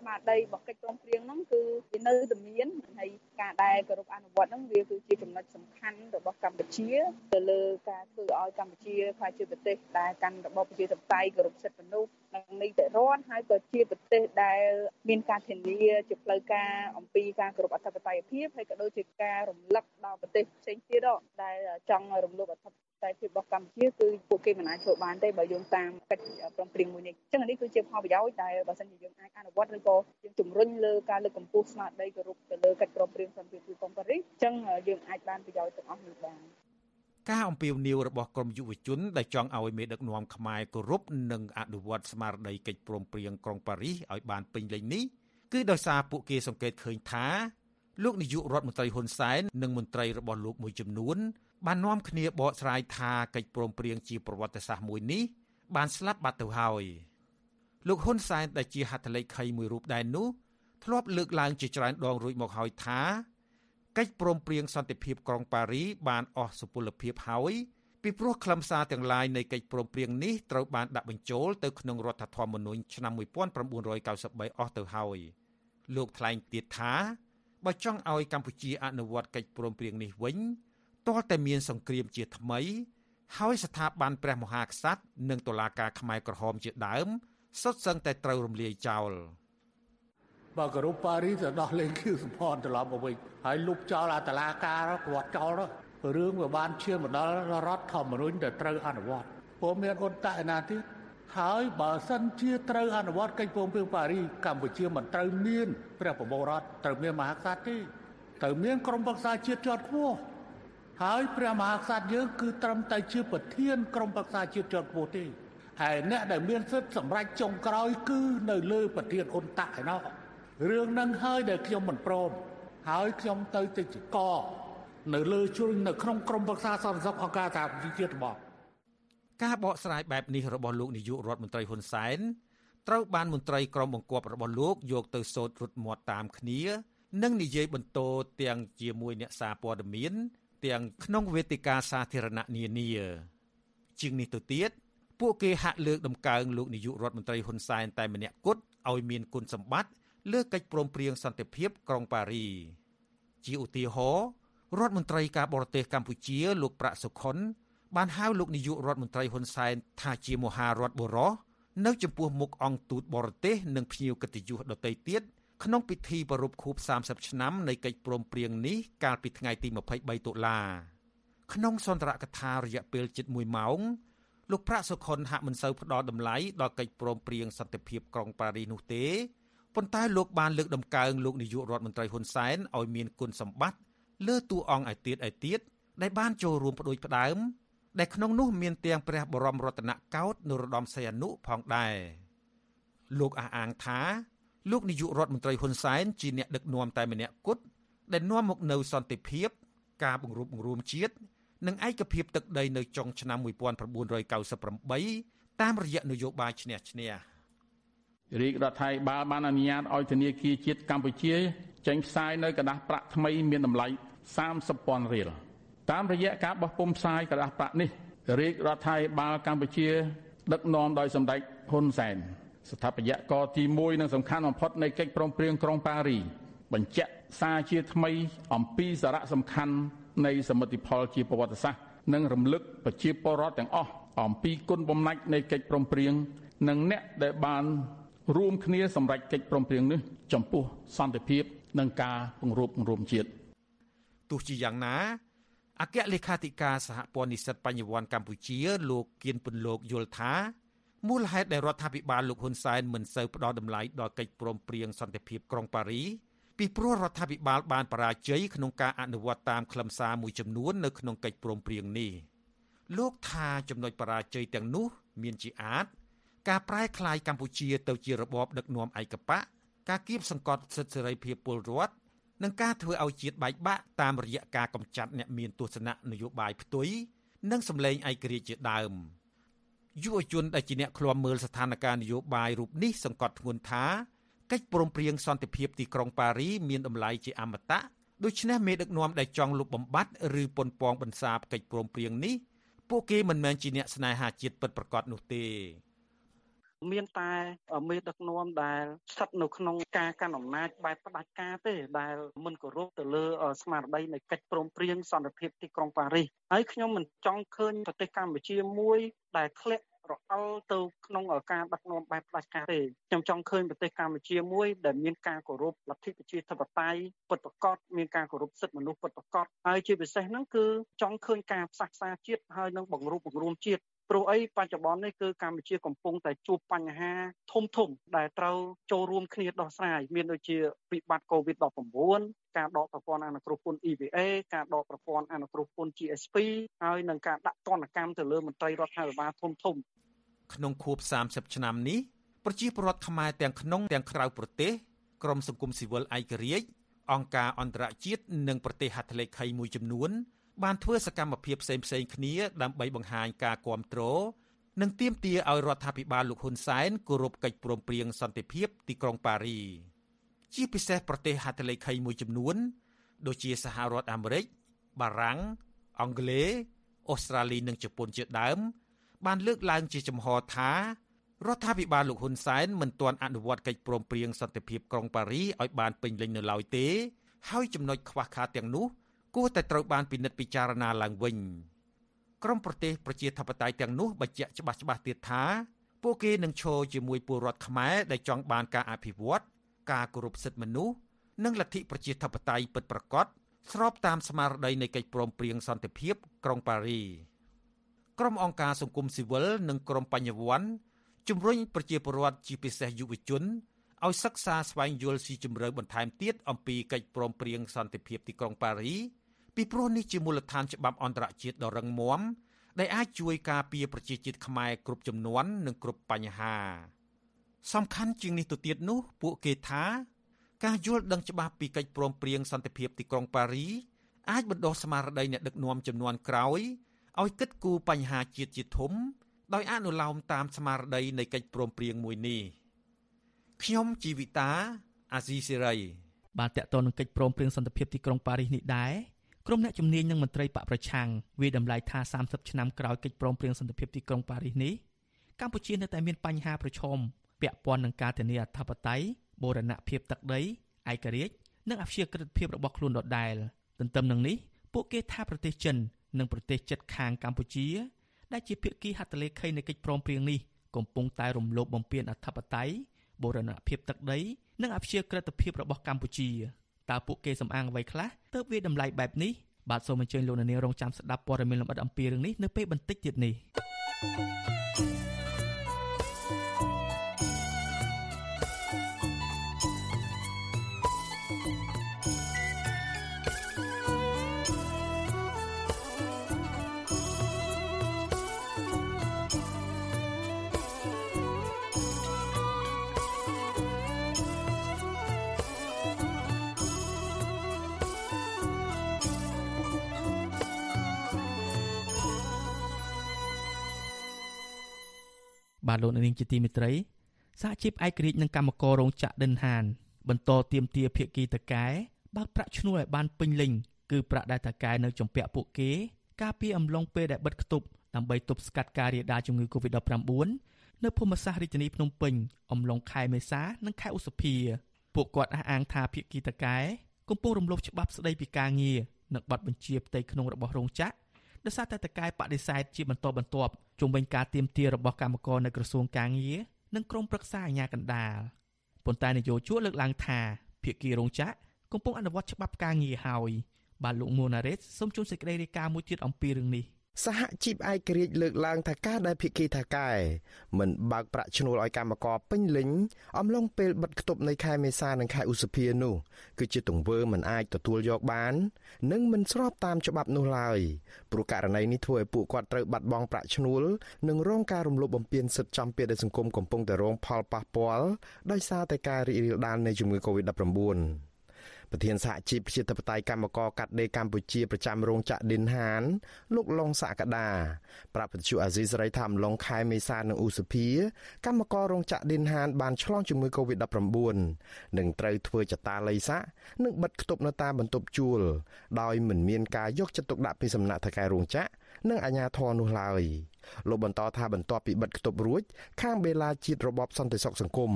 ស្មារតីរបស់កិច្ចព្រមព្រៀងហ្នឹងគឺវានៅតែមានហើយការដែលគោរពអនុវត្តហ្នឹងវាគឺជាចំណុចសំខាន់របស់កម្ពុជាទៅលើការធ្វើឲ្យកម្ពុជាក្លាយជាប្រទេសដែលកាន់របបប្រជាធិបតេយ្យគោរពសិទ្ធិមនុស្សនិងនីតិរដ្ឋហើយក៏ជាប្រទេសដែលមានការធានាជាផ្លូវការអំពីការគោរពអធិបតេយ្យភាពហើយក៏ដូចជាការរំលឹកដល់ប្រទេសផ្សេងទៀតដែលចង់រំលោភអធិប តេយ្យភាពរបស់កម្ពុជាគឺពួកគេមិនអាចធ្វើបានទេបើយោងតាមកិច្ចព្រមព្រៀងមួយនេះអញ្ចឹងនេះគឺជាផលប្រយោជន៍ដែលបើសិនជាយើងអាចអនុវត្តឬក៏យើងជំរុញលើការលើកកម្ពស់ស្មារតីគោរពទៅលើកិច្ចព្រមព្រៀងសន្តិភាពទីក្រុងប៉ារីសអញ្ចឹងយើងអាចបានប្រយោជន៍ទាំងអស់នេះបានការអំពាវនាវរបស់ក្រមយុវជនដែលចង់ឲ្យមេដឹកនាំខ្មែរគោរពនិងអនុវត្តស្មារតីកិច្ចព្រមព្រៀងក្រុងប៉ារីសឲ្យបានពេញលេញនេះគឺដោយសារពួកគេសង្កេតឃើញថាលោកនាយករដ្ឋមន្ត្រីហ៊ុនសែននិងមន្ត្រីរបស់លោកមួយចំនួន បាននាំគ្នាបកស្រាយថាកិច្ចព្រមព្រៀងជាប្រវត្តិសាស្ត្រមួយនេះបានស្លាប់បាត់ទៅហើយលោកហ៊ុនសែនដែលជាហត្ថលេខីមួយរូបដែរនោះធ្លាប់លើកឡើងជាច្រើនដងរួចមកហើយថាកិច្ចព្រមព្រៀងសន្តិភាពក្រុងប៉ារីបានអស់សុពលភាពហើយពីព្រោះខ្លឹមសារទាំងឡាយនៃកិច្ចព្រមព្រៀងនេះត្រូវបានដាក់បញ្ចូលទៅក្នុងរដ្ឋធម្មនុញ្ញឆ្នាំ1993អស់ទៅហើយលោកថ្លែងទៀតថាបើចង់ឲ្យកម្ពុជាអនុវត្តកិច្ចព្រមព្រៀងនេះវិញ ទាល់តែមានសង្គ្រាមជាថ្មី ហើយស្ថាប័នព្រះមហាក្សត្រនិងតុលាការខ្មែរក្រហមជាដើមសុទ្ធសឹងតែត្រូវរំលាយចោល។បើគោរពប៉ារីសទៅដោះលែងខៀវសំផនត្រឡប់មកវិញហើយលុបចោលអតឡាការគាត់ចោលរឿងវាបានឈានមកដល់រដ្ឋធម្មនុញ្ញដែលត្រូវអនុវត្តព្រោះមានអន្តៈណាទៀតហើយបើសិនជាត្រូវអនុវត្តកិច្ចព្រមព្រៀងប៉ារីសកម្ពុជាមិនត្រូវមានព្រះបបរតត្រូវមានមហាក្សត្រទេត្រូវមានក្រមប្រឹក្សាជាតិជាន់ខ្ពស់ ហើយព្រះមហាក្សត្រយើងគឺត្រឹមតែជាប្រធានក្រមប្រឹក្សាជាតិជាន់ខ្ពស់ទេហើយអ្នកដែលមានសិទ្ធិសម្រេចចុងក្រោយគឺនៅលើប្រធានអន្តៈឯណោះរឿងនឹងហើយដែលខ្ញុំមិនព្រមហើយខ្ញុំទៅទៅជាកនៅលើជួរនៅក្នុងក្រមប្រឹក្សាសន្តិសុខអង្គការសហប្រជាជាតិរបស់ការបកស្រាយបែបនេះរបស់លោកនាយករដ្ឋមន្ត្រីហ៊ុនសែនត្រូវបានមន្ត្រីក្រមបង្គាប់របស់លោកយកទៅសូត្ររត់មាត់តាមគ្នា និងនិយាយបន្តទាំងជាមួយអ្នកសារព័ត៌មាន ទាំងក្នុងវេទិកាសាធារណៈនានាជាងនេះទៅទៀតពួកគេហាក់លើកដំកើងលោកនាយករដ្ឋមន្ត្រីហ៊ុនសែនតែម្នាក់គត់ឲ្យមានគុណសម្បត្តិលើកិច្ចព្រមព្រៀងសន្តិភាពក្រុងប៉ារីជាឧទាហរណ៍រដ្ឋមន្ត្រីការបរទេសកម្ពុជា លោកប្រាក់សុខុនបានហៅលោកនាយករដ្ឋមន្ត្រីហ៊ុនសែនថាជាមហារដ្ឋបុរសនៅចំពោះមុខអង្គទូតបរទេសនិងភ្ញៀវកិត្តិយសដទៃទៀត ក្នុងពិធីប្រារព្ធខួប30ឆ្នាំនៃកិច្ចព្រមព្រៀងនេះកាលពីថ្ងៃទី23តុលាក្នុងសន្ទរកថារយៈពេលជិត1ម៉ោងលោកប្រាក់សុខុនហាក់មិនសូវផ្ដល់តម្លៃដល់កិច្ចព្រមព្រៀងសន្តិភាពក្រុងប៉ារីសនោះទេប៉ុន្តែលោកបានលើកដំកើងលោកនាយករដ្ឋមន្ត្រីហ៊ុនសែនឲ្យមានគុណសម្បត្តិលើតួអង្គឯទៀតឯទៀតដែលបានចូលរួមបដិផ្ដើមដែលក្នុងនោះមានទាំងព្រះបរមរតនកោដ្ឋនរោត្តមសីហនុផងដែរលោកអះអាងថា លោកនាយករដ្ឋមន្ត្រីហ៊ុនសែនជាអ្នកដឹកនាំតែម្នាក់គត់ដែលនាំមកនូវសន្តិភាព ការបង្រួបបង្រួមជាតិនិងឯកភាពទឹកដីនៅចុងឆ្នាំ1998តាមរយៈនយោបាយឈ្នះឈ្នះរាជរដ្ឋាភិបាលបានអនុញ្ញាតឲ្យធនាគារជាតិកម្ពុជាចេញផ្សាយនៅក្រដាស់ប្រាក់ថ្មីមានតម្លៃ30,000រៀលតាមរយៈការបោះពុម្ពផ្សាយក្រដាស់ប្រាក់នេះរាជរដ្ឋាភិបាលកម្ពុជា ដឹកនាំដោយសម្ដេចហ៊ុនសែន ស្ថាបត្យករទី1និងសំខាន់បំផុតនៃកិច្ចព្រមព្រៀងក្រុងប៉ារីបញ្ជាក់សារជាថ្មីអំពីសារៈសំខាន់នៃសមិទ្ធផលជាប្រវត្តិសាស្ត្រនិងរំលឹកប្រជាពលរដ្ឋទាំងអស់អំពីគុណបំណាច់នៃកិច្ចព្រមព្រៀងនិងអ្នកដែលបានរួមគ្នាសម្រេចកិច្ចព្រមព្រៀងនេះចំពោះសន្តិភាពនិងការពង្រឹងរួមជាតិទោះជាយ៉ាងណាអគ្គលេខាធិការសហព័ន្ធនិស្សិតបញ្ញវន្តកម្ពុជាលោកគៀនពន្លកយល់ថា មូលហេតុដែលរដ្ឋាភិបាលលោកហ៊ុនសែនមិនសូវផ្ដល់តម្លៃដល់កិច្ចព្រមព្រៀងសន្តិភាពក្រុងប៉ារីពីព្រោះរដ្ឋាភិបាលបានបរាជ័យក្នុងការអនុវត្តតាមខ្លឹមសារមួយចំនួននៅក្នុងកិច្ចព្រមព្រៀងនេះលោកថាចំណុចបរាជ័យទាំងនោះ មានជាអាចការប្រែក្លាយកម្ពុជាទៅជារបបដឹកនាំឯកបកការគៀបសង្កត់សិទ្ធិសេរីភាពពលរដ្ឋនិងការធ្វើឲ្យជាតិបែកបាក់តាមរយៈការកម្ចាត់អ្នកមានទស្សនៈនយោបាយផ្ទុយនិងសម្លេងឯករាជ្យជាដើម យុវជនដែលជាអ្នកឃ្លាំមើលស្ថានភាពនយោបាយរូបនេះសង្កត់ធ្ងន់ថាកិច្ចព្រមព្រៀងសន្តិភាពទីក្រុងប៉ារីមានតម្លៃជាអមតៈដូច្នេះមេដឹកនាំដែលចង់លុបបំបាត់ឬប៉ុនប៉ងបន្សាបកិច្ចព្រមព្រៀងនេះពួកគេមិនមែនជាអ្នកស្នេហាជាតិពិតប្រាកដនោះទេ មានតែមេដឹកនាំដែលស្ថិតនៅក្នុងការកាន់អំណាចបែបផ្ដាច់ការទេដែលមិនគោរពទៅលើស្មារតីនៃកិច្ចព្រមព្រៀងសន្តិភាពទីក្រុងប៉ារីសហើយខ្ញុំមិនចង់ឃើញប្រទេសកម្ពុជាមួយដែលធ្លាក់រអិលទៅក្នុងការដឹកនាំបែបផ្ដាច់ការទេខ្ញុំចង់ឃើញប្រទេសកម្ពុជាមួយដែលមានការគោរពលទ្ធិប្រជាធិបតេយ្យពិតប្រាកដមានការគោរពសិទ្ធិមនុស្សពិតប្រាកដហើយជាពិសេសហ្នឹងគឺចង់ឃើញការផ្សះផ្សាជាតិហើយនឹងបង្រួបបង្រួមជាតិ ព្រោះអីបច្ចុប្បន្ននេះគឺកម្ពុជាកំពុងតែជួបបញ្ហាធំធំដែលត្រូវចូលរួមគ្នាដោះស្រាយមានដូចជាវិបត្តិ COVID-19 ការដកប្រព័ន្ធអនុគ្រោះពន្ធ EVA ការដកប្រព័ន្ធអនុគ្រោះពន្ធ GSP ហើយនឹងការដាក់ទណ្ឌកម្មទៅលើមន្ត្រីរដ្ឋាភិបាលធំធំក្នុងខួប30ឆ្នាំនេះប្រជាពលរដ្ឋខ្មែរទាំងក្នុងទាំងក្រៅប្រទេសក្រមសង្គមស៊ីវិលឯករាជ្យអង្គការអន្តរជាតិនិងប្រទេសហត្ថលេខីមួយចំនួន បានធ្វើសកម្មភាពផ្សេងផ្សេងគ្នាដើម្បីបង្ហាញការគាំទ្រនិងទាមទារឲ្យរដ្ឋាភិបាលលោកហ៊ុនសែនគោរពកិច្ចព្រមព្រៀងសន្តិភាពទីក្រុងប៉ារីជាពិសេសប្រទេសហត្ថលេខីមួយចំនួន ដូចជាសហរដ្ឋអាមេរិកបារាំងអង់គ្លេសអូស្ត្រាលីនិងជប៉ុនជាដើម បានលើកឡើងជាចំហថារដ្ឋាភិបាលលោកហ៊ុនសែនមិនទាន់អនុវត្តកិច្ចព្រមព្រៀងសន្តិភាពក្រុងប៉ារីឲ្យបានពេញលេញនៅឡើយទេ ហើយចំណុចខ្វះខាតទាំងនោះ គួរតែត្រូវបានពិនិត្យពិចារណាឡើងវិញក្រមប្រទេសប្រជាធិបតេយ្យទាំងនោះបញ្ជាក់ច្បាស់ច្បាស់ទៀតថាពួកគេនឹងឈរជាមួយពលរដ្ឋខ្មែរដែលចង់បានការអភិវឌ្ឍការគោរពសិទ្ធិមនុស្សនិងលទ្ធិប្រជាធិបតេយ្យពិតប្រាកដស្របតាមស្មារតីនៃកិច្ចព្រមព្រៀងសន្តិភាពក្រុងប៉ារីក្រុមអង្គការសង្គមស៊ីវិលនិងក្រុមបញ្ញវន្តជំរុញប្រជាពលរដ្ឋជាពិសេសយុវជនឲ្យសិក្សាស្វែងយល់ស៊ីជម្រៅបន្ថែមទៀតអំពីកិច្ចព្រមព្រៀងសន្តិភាពទីក្រុងប៉ារី ពីព្រោះនេះជាមូលដ្ឋានច្បាប់អន្តរជាតិដ៏រឹងមាំដែលអាចជួយការពារប្រជាជាតិខ្មែរគ្រប់ចំនួននិងគ្រប់បញ្ហា សំខាន់ជាងនេះទៅទៀតនោះពួកគេថាការយល់ដឹងច្បាស់ពីកិច្ចព្រមព្រៀងសន្តិភាពទីក្រុងប៉ារីអាចបណ្ដុះស្មារតីអ្នកដឹកនាំចំនួនក្រោយឲ្យគិតគូរបញ្ហាជាតិជាធំ ដោយអនុលោមតាមស្មារតីនៃកិច្ចព្រមព្រៀងមួយនេះខ្ញុំជីវិតាអាស៊ីសេរីបានតកតនឹងកិច្ចព្រមព្រៀងសន្តិភាពទីក្រុងប៉ារីសនេះដែរ ក្រុមអ្នកជំនាញនិងមន្ត្រីបកប្រឆាំងវាតម្លៃថា30ឆ្នាំក្រោយកិច្ចព្រមព្រៀងសន្តិភាពទីក្រុងប៉ារីសនេះកម្ពុជានៅតែមានបញ្ហាប្រឈមពាក់ព័ន្ធនឹងការធានាអធិបតេយ្យបូរណភាពទឹកដីឯករាជ្យនិងអព្យាក្រឹតភាពរបស់ខ្លួនដដែលទន្ទឹមនឹងនេះពួកគេថាប្រទេសចិននិងប្រទេសជិតខាងកម្ពុជា ដែលជាភាគីហត្ថលេខីនៃកិច្ចព្រមព្រៀងនេះកំពុងតែរំលោភបំពានអធិបតេយ្យបបូរណភាពទឹកដី និងអភិជាក្រិតភាពរបស់កម្ពុជា តើពួកគេសំអាងអ្វីខ្លះទើបវាតម្លៃបែបនេះបាទសូមអញ្ជើញលោកនាងរងចាំស្ដាប់ព័ត៌មានលម្អិតអំពីរឿងនេះនៅពេលបន្តិចទៀតនេះ លោកនាងជាទីមេត្រីសហជីពឯករាជ្យនិងកម្មកររោងចក្រដិនហាន បន្តទៀមទាភាគីតកែបើកប្រាក់ឈ្នួលឲ្យបានពេញលេញគឺប្រាក់ដែលតកែនៅចំពាក់ពួកគេការពីអំឡុងពេលដែលបិទគប់ដើម្បីទប់ស្កាត់ការរាលដាលជំងឺ Covid-19 នៅភូមិសាស្ត្ររាជធានីភ្នំពេញអំឡុងខែមេសានិងខែឧសភាពួកគាត់អះអាងថាភាគីតកែកំពុងរំលោភច្បាប់ស្តីពីការងារនិងប័ណ្ណបញ្ជាផ្ទៃក្នុងរបស់រោងចក្រ ដោយសារតែតកែបដិសេធជាបន្តបន្ទាប់ជុំវិញការទៀមទារបស់កម្មករនៅក្រសួងកាងារនិងក្រមប្រឹក្សាអាជ្ញាកណ្ដាលប៉ុន្តែនយោជកលើកឡើងថាភាគីរោងចក្រកំពុងអនុវត្តច្បាប់ការងារហើយបាទលោកមួណារ៉េតសូមជូនសេចក្តីរាយការណ៍មួយទៀតអំពីរឿងនេះ។ សហជីពឯករាជ្យលើកឡើងថាការដែលភិក្ខីថាកែមិនបើកប្រាក់ឈ្នួលឲ្យកម្មករពេញលេញអំឡុងពេលបិទគប់នៃខែមេសានិងខែឧសភានោះគឺជាទង្វើមិនអាចទទួលយកបាន និងមិនស្របតាមច្បាប់នោះឡើយព្រោះករណីនេះធ្វើឲ្យពួកគាត់ត្រូវបាត់បង់ប្រាក់ឈ្នួលនិងរងការរំលោភបំពានសិទ្ធិចំពាក្យដែលសង្គមកំពុងតែរងផលប៉ះពាល់ដោយសារតែការរីករាលដាលនៃជំងឺ Covid-19 ប្រធានសហជីពប្រជាធិបតេយ្យកម្មករកាត់ដេរកម្ពុជាប្រចាំរោងចក្រឌិនហាន លោកឡុងសកដាប្រាប់វិទ្យុអាស៊ីសេរីថាអំឡុងខែមេសានិងឧសភាកម្មកររោងចក្រឌិនហានបានឆ្លងជំងឺ Covid-19 និងត្រូវធ្វើចតាល័យស័កនិងបិទគប់នៅតាមបន្ទប់ជួលដោយមិនមានការយកចិត្តទុកដាក់ពីសំណាក់ថៅកែរោងចក្រ និងអាជ្ញាធរនោះឡើយលោកបន្តថាបន្ទាប់ពីបិទគប់រួច ខាងបេឡាជាតិរបបសន្តិសុខសង្គម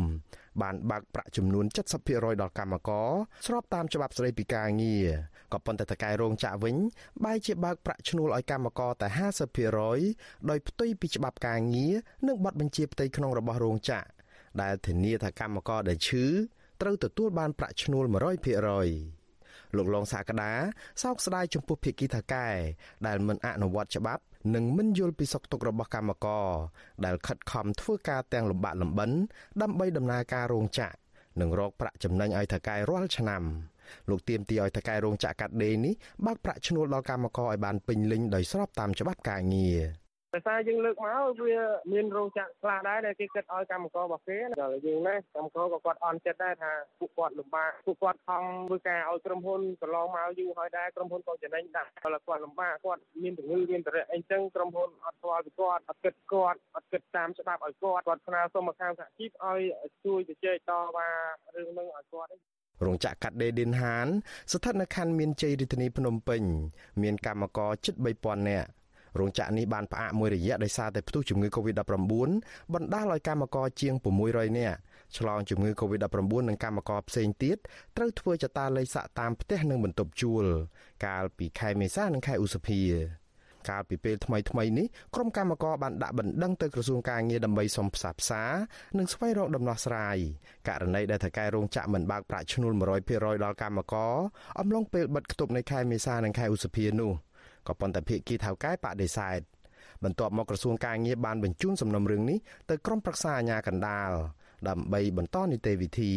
បានបើកប្រាក់ចំនួន70%ដល់កម្មករស្របតាមច្បាប់ស្តីពីការងារក៏ប៉ុន្តែតកែរោងចក្រវិញបែរជាបើកប្រាក់ឈ្នួលឲ្យកម្មករតែ50%ដោយផ្ទុយពីច្បាប់ការងារនិងប័ណ្ណបញ្ជាផ្ទៃក្នុងរបស់រោងចក្រដែលធានាថាកម្មករដែលឈឺត្រូវទទួលបានប្រាក់ឈ្នួល100% លោកឡុងសាកដាសោកស្ដាយចំពោះភៀកគីថាកែដែលមិនអនុវត្តច្បាប់និងមិនយល់ពីសុខទុក្ខរបស់កម្មករដែលខិតខំធ្វើការទាំងលំបាកលំបិនដើម្បីដំណើរការរោងចក្រនិងរកប្រាក់ចំណេញឲ្យថៅកែរាល់ឆ្នាំលោកទៀមទីឲ្យថៅកែរោងចក្រកាត់ដេរនេះបើកប្រាក់ឈ្នួលដល់កម្មករឲ្យបានពេញលេញដោយស្របតាមច្បាប់ការងារ ដោយសារយើងលើកមកវាមានរោងចក្រខ្លះដែរដែលគេគិតឲ្យកម្មកររបស់គេដល់យើងណាកម្មករក៏គាត់អន់ចិត្តដែរថាពួកគាត់លំបាកពួកគាត់ខំធ្វើការឲ្យក្រុមហ៊ុនកន្លងមកយូរហើយដែរក្រុមហ៊ុនក៏ចំណេញដែរដល់គាត់លំបាកគាត់មានជំងឺមានតរៈអីចឹងក្រុមហ៊ុនអត់ស្គាល់ពីគាត់អត់គិតគាត់អត់គិតតាមច្បាប់ឲ្យគាត់គាត់ស្នើសុំមកខាងសហជីពឲ្យជួយជជែកតវ៉ារឿងនឹងឲ្យគាត់រោងចក្រកាត់ដេរឌិនហាន ស្ថិតនៅខណ្ឌមានជ័យរាជធានីភ្នំពេញ មានកម្មករជិត3000នាក់ រោងចក្រនេះបានផ្អាកមួយរយៈដោយសារតែផ្ទុះជំងឺ Covid-19 បណ្ដាលឲ្យកម្មករជាង600នាក់ឆ្លងជំងឺ Covid-19 និងកម្មករផ្សេងទៀតត្រូវធ្វើចតាល័យសាក់តាមផ្ទះនិងបន្ទប់ជួល កាលពីខែមេសានិងខែឧសភាកាលពីពេលថ្មីថ្មីនេះក្រុមកម្មករបានដាក់បណ្ដឹងទៅក្រសួងការងារដើម្បីសុំផ្សះផ្សានិងស្វែងរកដំណោះស្រាយករណីដែលថៅកែរោងចក្រមិនបើកប្រាក់ឈ្នួល100%ដល់កម្មករអំឡុងពេលបិទគប់នៃខែមេសានិងខែឧសភានោះ ក៏ប៉ុន្តែភាគីថៅកែបដិសេធបន្ទាប់មកក្រសួងការងារបានបញ្ជូនសំណុំរឿងនេះទៅក្រមប្រឹក្សាអាជ្ញាកណ្ដាលដើម្បីបន្តនីតិវិធី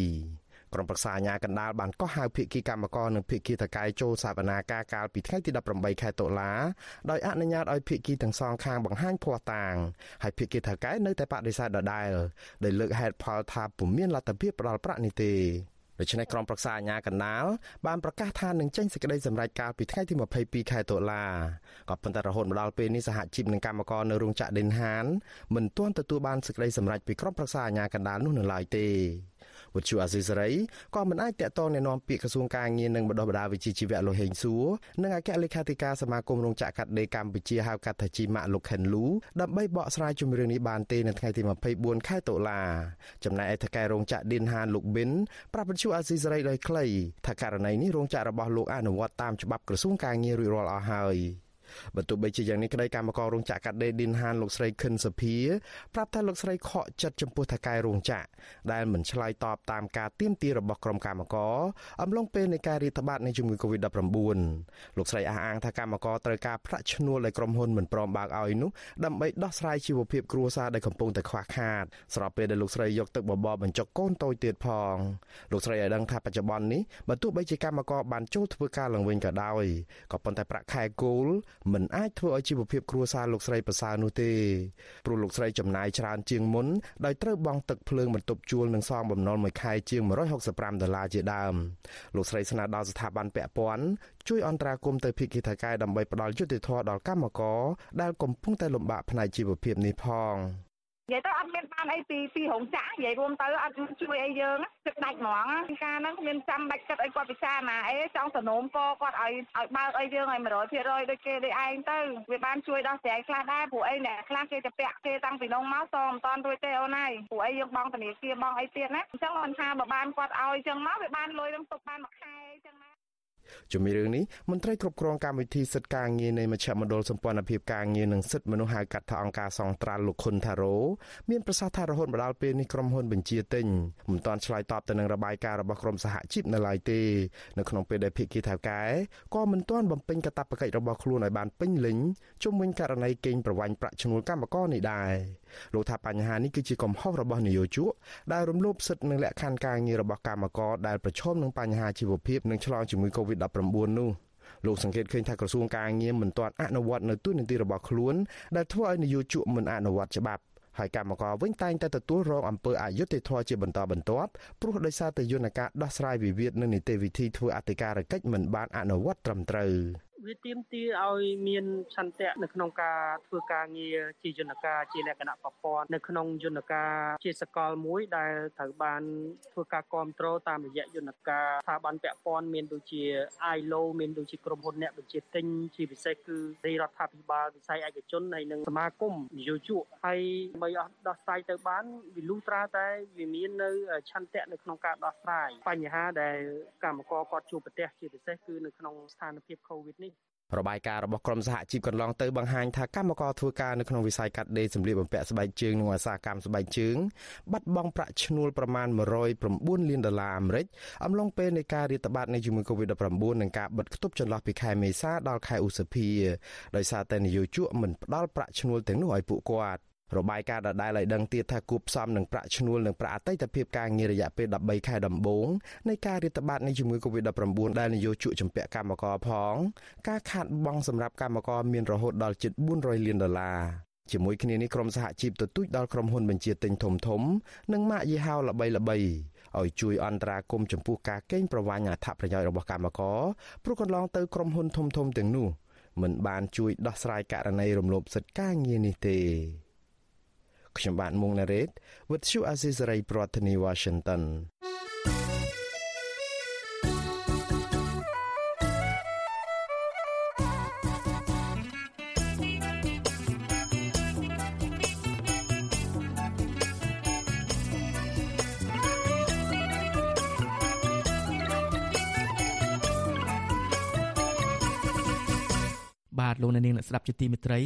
ក្រុមប្រឹក្សាអាជ្ញាកណ្ដាលបានកោះហៅភាគីកម្មករនិងភាគីតកែចូលសវនាការកាលពីថ្ងៃទី18ខែតុលាដោយអនុញ្ញាតឲ្យភាគីទាំងសងខាងបង្ហាញភ័ស្តុតាងហើយភាគីតកែនៅតែបដិសេធដដែលដោយលើកហេតុផលថាពុំមានលទ្ធភាពផ្ដល់ប្រាក់នេះទេ ដូច្នេះក្រុមប្រឹក្សាអាជ្ញាកណ្ដាលបានប្រកាសថានឹងចេញសេចក្តីសម្រេចកាលពីថ្ងៃទី22ខែតុលាក៏ប៉ុន្តែរហូតមកដល់ពេលនេះសហជីពនិងកម្មករនៅរោងចក្រដេនហានមិនទាន់ទទួលបានសេចក្តីសម្រេចពីក្រុមប្រឹក្សាអាជ្ញាកណ្ដាលនោះនៅឡើយទេ វិទ្យុអាស៊ីសេរីក៏មិនអាចតាក់ទងណែនាំពាក្យក្រសួងការងារនិងបណ្ដុះបណ្ដាលវិជ្ជាជីវៈលោកហេងសួរនិងអគ្គលេខាធិការសមាគមរោងចក្រកាត់ដេរកម្ពុជាហៅកាត់ថាជីម៉ាក់លោកខេនលូដើម្បីបកស្រាយជំរឿងនេះបានទេនៅថ្ងៃទី24ខែតុលាចំណែកឯថៅកែរោងចក្រឌិនហានលោកប៊ិនប្រាប់វិទ្យុអាស៊ីសេរីដោយខ្លីថាករណីនេះរោងចក្ររបស់លោកអនុវត្តតាមច្បាប់ក្រសួងការងាររួចរាល់អស់ហើយ បើទោះបីជាយ៉ាងនេះក្តីកម្មកររោងចក្រកាត់ដេរឌីនហានលោកស្រីខិនសុភាប្រាប់ថាលោកស្រីខកចិត្តចំពោះថៅកែរោងចក្រដែលមិនឆ្លើយតបតាមការទាមទាររបស់ក្រុមកម្មករអំឡុងពេលនៃការរាតត្បាតនៃជំងឺ Covid-19 លោកស្រីអះអាងថាកម្មករត្រូវការប្រាក់ឈ្នួលដែលក្រុមហ៊ុនមិនព្រមបើកឲ្យនោះដើម្បីដោះស្រាយជីវភាពគ្រួសារដែលកំពុងតែខ្វះខាតស្របពេលដែលលោកស្រីយកទឹកបបរបញ្ចុកកូនតូចទៀតផងលោកស្រីឲ្យដឹងថាបច្ចុប្បន្ននេះបើទោះបីជាកម្មករបានចូលធ្វើការឡើងវិញក៏ដោយក៏ប៉ុន្តែប្រាក់ខែគោលមិនអាចធ្វើឲ្យជីវភាពគ្រួសារលោកស្រីប្រសើរនោះទេព្រោះលោកស្រីចំណាយច្រើនជាងមុនដោយត្រូវបង់ទឹកភ្លើងបន្ទប់ជួលនិងសងបំណុលមួយខែជាង165ដុល្លារជាដើមលោកស្រីស្នើដល់ស្ថាប័នពាក់ព័ន្ធជួយអន្តរាគមន៍ទៅភាគីថៃកែដើម្បីផ្ដល់យុត្តិធម៌ដល់កម្មករដែលកំពុងតែលំបាកផ្នែកជីវភាពនេះផង និយាយទៅអត់មានបានអីពីពីរោងចក្រនិយាយរួមទៅអត់ជួយអីយើងទឹកដាច់ហ្មងការហ្នឹងគ្មានចាំបាច់គិតអីគាត់ពិចារណាអីចង់សនោមកគាត់ឲ្យឲ្យបើកអីយើងឲ្យ100%ដូចគេដូចឯងទៅវាបានជួយដោះស្រាយខ្លះដែរព្រោះអីអ្នកខ្លះគេទៅពាក់គេតាំងពីនងមកសងមិនតាន់រួចទេអូនហើយព្រោះអីយើងបងធនាគារបងអីទៀតណាអញ្ចឹងមិនថាបើបានគាត់ឲ្យអញ្ចឹងមកវាបានលុយនឹងទុកបានមួយខែអញ្ចឹងណា ជំរាបរឿងនេះមន្ត្រីគ្រប់គ្រងកម្មវិធីសិទ្ធិការងារនៃមជ្ឈមណ្ឌលសម្ព័ន្ធភាពការងារនិងសិទ្ធិមនុស្សហៅកាត់ថាអង្គការសង្ត្រាល់លោកខុនថារ៉ូមានប្រសាសន៍ថារហូតមកដល់ពេលនេះក្រុមហ៊ុនបញ្ជាទិញមិនទាន់ឆ្លើយតបទៅនឹងរបាយការណ៍របស់ក្រមសហជីពនៅឡើយទេនៅក្នុងពេលដែលភាគីថៅកែក៏មិនទាន់បំពេញកាតព្វកិច្ចរបស់ខ្លួនឲ្យបានពេញលេញជុំវិញករណីកេងប្រវ័ញ្ចប្រាក់ឈ្នួលកម្មករនេះដែរ លោកថាបញ្ហានេះគឺជាកំហុសរបស់នយោជកដែលរំលោភសិទ្ធិនិងលក្ខខណ្ឌការងាររបស់កម្មករដែលប្រឈមនឹងបញ្ហាជីវភាពនិងឆ្លងជំងឺ Covid-19 នោះលោកសង្កេតឃើញថាក្រសួងការងារមិនទាន់អនុវត្តនៅទូនីតិរបស់ខ្លួនដែលធ្វើឲ្យនយោជកមិនអនុវត្តច្បាប់ហើយកម្មករវិញតែងតែទទួលរងអំពើអយុត្តិធម៌ជាបន្តបន្ទាប់ព្រោះដោយសារតែយន្តការដោះស្រាយវិវាទនិងនីតិវិធីធ្វើអធិការកិច្ចមិនបានអនុវត្តត្រឹមត្រូវ វាទាមទារឲ្យមានឆន្ទៈនៅក្នុងការធ្វើការងារជាយន្តការជាលក្ខណៈប្រព័ន្ធនៅក្នុងយន្តការជាសកលមួយដែលត្រូវបានធ្វើការគ្រប់គ្រងតាមរយៈយន្តការស្ថាប័នពាក់ព័ន្ធមានដូចជា ILO មានដូចជាក្រុមហ៊ុនអ្នកបញ្ជាទិញជាពិសេសគឺរាជរដ្ឋាភិបាលវិស័យឯកជនហើយនិងសមាគមនយោជកហើយបីអស់ដោះស្រាយទៅបានវាលុះត្រាតែវាមាននៅឆន្ទៈនៅក្នុងការដោះស្រាយបញ្ហាដែលកម្មករគាត់ជួបប្រទះជាពិសេសគឺនៅក្នុងស្ថានភាព COVID នេះ របាយការណ៍របស់ក្រមសហជីពកន្លងទៅបង្ហាញថាកម្មករធ្វើការនៅក្នុងវិស័យកាត់ដេរសម្លៀកបំពាក់ស្បែកជើងនិងឧស្សាហកម្មស្បែកជើងបាត់បង់ប្រាក់ឈ្នួលប្រមាណ109លានដុល្លារអាមេរិកអំឡុងពេលនៃការរាតត្បាតនៃជំងឺ Covid-19 និងការបិទគប់ចន្លោះពីខែមេសាដល់ខែឧសភាដោយសារតែនយោជកមិនផ្ដល់ប្រាក់ឈ្នួលទាំងនោះឲ្យពួកគាត់ របាយការណ៍ដដែលឲ្យដឹងទៀតថាគូផ្សំនឹងប្រាក់ឈ្នួលនិងប្រាក់អតីតភាពការងាររយៈពេល13ខែដំបូងនៃការរាតត្បាតនៃជំងឺ Covid-19 ដែលនយោជកចម្ពាក់កម្មករផង ការខាតបង់សម្រាប់កម្មករមានរហូតដល់ជិត400លានដុល្លារជាមួយគ្នានេះក្រុមសហជីពទទូចដល់ក្រុមហ៊ុនបញ្ជាទិញធំធំ និងម៉ាកយីហោល្បីល្បីឲ្យជួយអន្តរាគមន៍ចំពោះការកេងប្រវ័ញ្ចអត្ថប្រយោជន៍របស់កម្មករព្រោះកន្លងទៅក្រុមហ៊ុនធំធំទាំងនោះមិនបានជួយដោះស្រាយករណីរំលោភសិទ្ធិការងារនេះទេ ខ្ញុំបាទមុងណារ៉េត With you Azizari ប្រធានាទី Washington បាទលោកអ្នកនាងអ្នកស្ដាប់ជាទីមេត្រី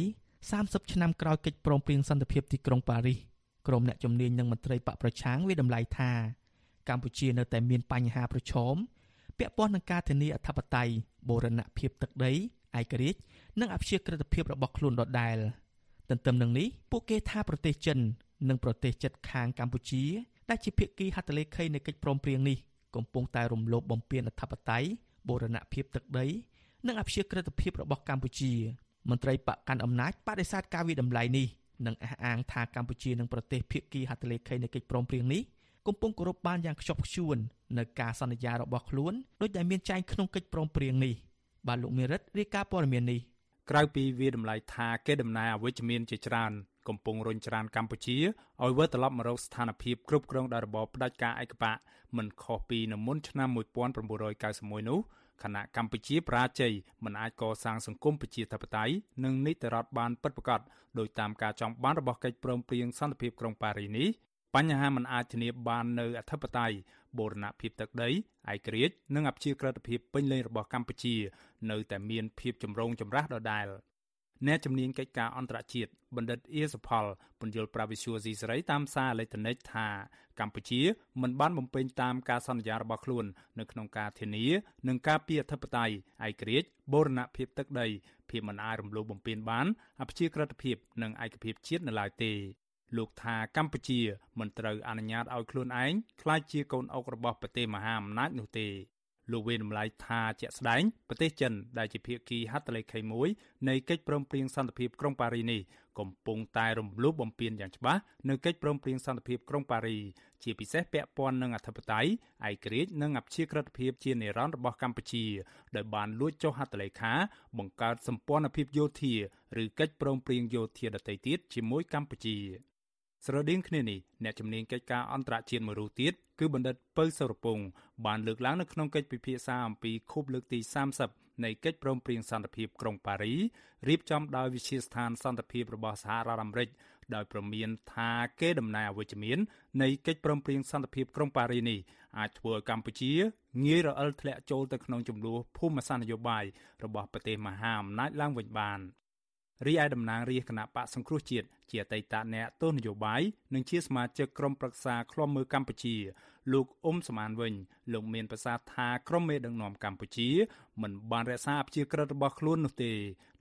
30ឆ្នាំក្រោយកិច្ចព្រមព្រៀងសន្តិភាពទីក្រុងប៉ារីសក្រុមអ្នកជំនាញនិងមន្ត្រីបកប្រឆាំងវាតម្លៃថាកម្ពុជានៅតែមានបញ្ហាប្រឈមពាក់ព័ន្ធនឹងការធានាអធិបតេយ្យបូរណភាពទឹកដីឯករាជ្យនិងអព្យាក្រឹតភាពរបស់ខ្លួនដដែលទន្ទឹមនឹងនេះពួកគេថាប្រទេសចិន និងប្រទេសជិតខាងកម្ពុជា ដែលជាភាគីហត្ថលេខីនៃកិច្ចព្រមព្រៀងនេះកំពុងតែរំលោភបំពានអធិបតេយ្យបូរណភាពទឹកដី និងអព្យាក្រឹតភាពរបស់កម្ពុជា មន្ត្រីបកកាន់អំណាចបដិសេធការវិតម្លៃនេះនិងអះអាងថាកម្ពុជានិងប្រទេសភាគីហត្ថលេខីនៃកិច្ចព្រមព្រៀងនេះកំពុងគោរពបានយ៉ាងខ្ជាប់ខ្ជួននៅការសន្យារបស់ខ្លួនដោយដែលមានចែងក្នុងកិច្ចព្រមព្រៀងនេះបាទលោកមេរិតរាយការណ៍ព័ត៌មាននេះក្រៅពីវាតម្លៃថាគេដំណើរអវិជ្ជមានជាច្រើនកំពុងរុញច្រានកម្ពុជាឲ្យវិលត្រឡប់មករកស្ថានភាពគ្រប់គ្រងដោយរបបផ្ដាច់ការឯកបកមិនខុសពីនៅមុនឆ្នាំ1991នោះ ខណៈកម្ពុជាប្រាជ័យមិនអាចកសាងសង្គមប្រជាធិបតេយ្យនិងនីតិរដ្ឋបានពិតប្រាកដដោយតាមការចង់បានរបស់កិច្ចព្រមព្រៀងសន្តិភាពក្រុងប៉ារីនេះបញ្ហាមិនអាចធានាបាននៅអធិបតេយ្យបូរណភាពទឹកដីឯករាជ្យនិងអព្យាក្រឹតភាពពេញលេញរបស់កម្ពុជា នៅតែមានភាពចម្រូងចម្រាសដដែល អ្នកជំនាញកិច្ចការអន្តរជាតិបណ្ឌិតអៀសផលពន្យល់ប្រាវិសុយស៊ីសេរីតាមសារអេឡិចត្រូនិកថាកម្ពុជាមិនបានបំពេញតាមការសន្យារបស់ខ្លួននៅក្នុងការធានានិងការពារអធិបតេយ្យឯករាជ្យបូរណភាពទឹកដីភាពមិនអាចរំលោភបំពានបានអព្យាក្រឹតភាពនិងឯកភាពជាតិនៅឡើយទេលោកថាកម្ពុជាមិនត្រូវអនុញ្ញាតឲ្យខ្លួនឯងក្លាយជាកូនអុករបស់ប្រទេសមហាអំណាចនោះទេ លោកវេនម្លាយថាជាក់ស្ដែងប្រទេសចិនដែលជាភាគីហត្ថលេខី1នៃកិច្ចព្រមព្រៀងសន្តិភាពក្រុងប៉ារីនេះកំពុងតែរំលោភបំពានយ៉ាងច្បាស់នៅកិច្ចព្រមព្រៀងសន្តិភាពក្រុងប៉ារីជាពិសេសពាក់ព័ន្ធនឹងអធិបតេយ្យឯករាជ្យនិងអព្យាក្រឹតភាពជានិរន្តរ៍របស់កម្ពុជាដោយបានលួចចុះហត្ថលេខា បង្កើតសម្ព័ន្ធភាពយោធាឬកិច្ចព្រមព្រៀងយោធាដទៃទៀតជាមួយកម្ពុជាស្រដៀងគ្នានេះអ្នកជំនាញកិច្ចការអន្តរជាតិមួយរូបទៀត គឺបណ្ឌិតពៅសុរពងបានលើកឡើងនៅក្នុងកិច្ចពិភាក្សាអំពីខួបលើកទី30នៃកិច្ចព្រមព្រៀងសន្តិភាពក្រុងប៉ារីរៀបចំដោយវិជាស្ថានសន្តិភាពរបស់សហរដ្ឋអាមេរិកដោយប្រមានថាគេដំណើរអវិជ្ជមាននៃកិច្ចព្រមព្រៀងសន្តិភាពក្រុងប៉ារីនេះអាចធ្វើឲ្យកម្ពុជាងាយរអិលធ្លាក់ចូលទៅក្នុងចំនួនភូមិសាស្ត្រនយោបាយរបស់ប្រទេសមហាអំណាចឡើងវិញបាន។ រីឯតំណាងរាជគណៈបកសង្គ្រោះជាតិជាអតីតអ្នកទស្សនយោបាយនិងជាសមាជិកក្រុមប្រឹក្សាឃ្លាំមើលកម្ពុជា លោកអ៊ុំសមានវិញលោកមានប្រសាសន៍ថាក្រុមមេដឹកនាំកម្ពុជាមិនបានរក្សាអព្យាក្រឹតរបស់ខ្លួននោះទេ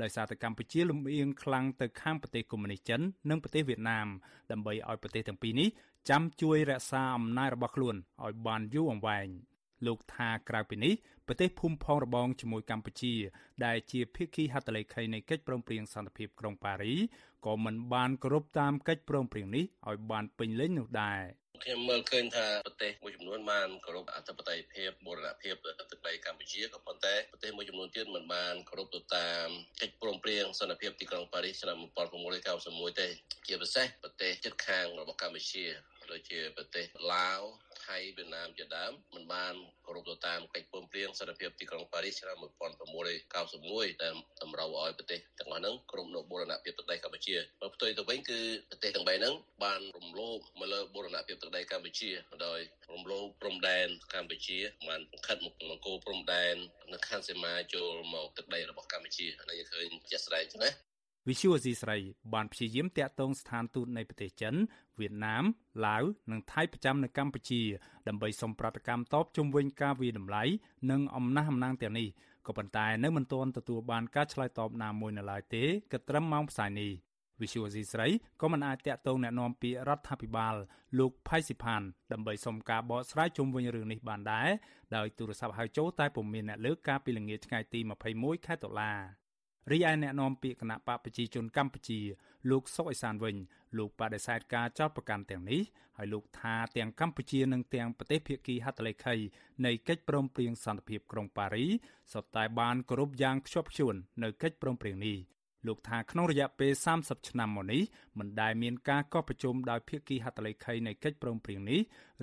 ដោយសារតែកម្ពុជាលំអៀងខ្លាំងទៅខាងប្រទេសកុម្មុយនីសចិននិងប្រទេសវៀតណាមដើម្បីឲ្យប្រទេសទាំងពីរនេះចាំជួយរក្សាអំណាចរបស់ខ្លួនឲ្យបានយូរអង្វែង។ លោកថាក្រៅពីនេះប្រទេសភូមិផងរបងជាមួយកម្ពុជា ដែលជាភាគីហត្ថលេខីនៃកិច្ចព្រមព្រៀងសន្តិភាពក្រុងប៉ារីក៏មិនបានគោរពតាមកិច្ចព្រមព្រៀងនេះឲ្យបានពេញលេញនោះដែរខ្ញុំមើលឃើញថាប្រទេសមួយចំនួនបានគោរពអធិបតេយ្យភាពបូរណភាពទឹកដីកម្ពុជាក៏ប៉ុន្តែប្រទេសមួយចំនួនទៀតមិនបានគោរពទៅតាមកិច្ចព្រមព្រៀងសន្តិភាពទីក្រុងប៉ារីសឆ្នាំ1991ទេជាពិសេសប្រទេសជិតខាងរបស់កម្ពុជា ដូចជាប្រទេសឡាវថៃវៀតណាមជាដើមមិនបានគោរពទៅតាមកិច្ចព្រមព្រៀងសន្តិភាពទីក្រុងប៉ារីសឆ្នាំ1991ដែលតម្រូវឲ្យប្រទេសទាំងអស់ហ្នឹងគ្រប់នៅបូរណភាពទឹកដីកម្ពុជាបើផ្ទុយទៅវិញគឺប្រទេសទាំង3ហ្នឹងបានរំលោភមកលើបូរណភាពទឹកដីកម្ពុជាដោយរំលោភព្រំដែនកម្ពុជាបានខិតមកនគរព្រំដែននៅខណ្ឌសីមាចូលមកទឹកដីរបស់កម្ពុជានេះឃើញជាក់ស្ដែងចឹងណា វិសុវអសីស្រីបានព្យាយាមតាក់ទងស្ថានទូតនៃប្រទេសចិនវៀតណាមឡាវនិងថៃប្រចាំនៅកម្ពុជាដើម្បីសុំប្រតិកម្មតបជុំវិញការវាយតម្លៃនិងអំណះអំណាងទាំងនេះក៏ប៉ុន្តែនៅមិនទាន់ទទួលបានការឆ្លើយតបណាមួយនៅឡើយទេគិតត្រឹមម៉ោងផ្សាយនេះវិសុវអសីស្រីក៏មិនអាចតាក់ទងแนะនាំពាក្យរដ្ឋាភិបាលលោកផៃស៊ីផានដើម្បីសុំការបកស្រាយជុំវិញរឿងនេះបានដែរដោយទូរស័ព្ទហៅចូលតែពុំមានអ្នកលើកកាលពីល្ងាចថ្ងៃទី21ខែតុលា រីឯអ្នកនាំពាក្យគណៈបកប្រជាជនកម្ពុជាលោកសុកអេសានវិញលោកបដិសេធការចោទប្រកាន់ទាំងនេះហើយលោកថាទាំងកម្ពុជានិងទាំងប្រទេសភាគីហត្ថលេខីនៃកិច្ចព្រមព្រៀងសន្តិភាពក្រុងប៉ារីសុទ្ធតែបានគោរពយ៉ាងខ្ជាប់ខ្ជួននៅកិច្ចព្រមព្រៀងនេះ លោកថាក្នុងរយៈពេល30ឆ្នាំមកនេះមិនដែលមានការកោះប្រជុំដោយភាគីហត្ថលេខីនៃកិច្ចព្រមព្រៀងនេះ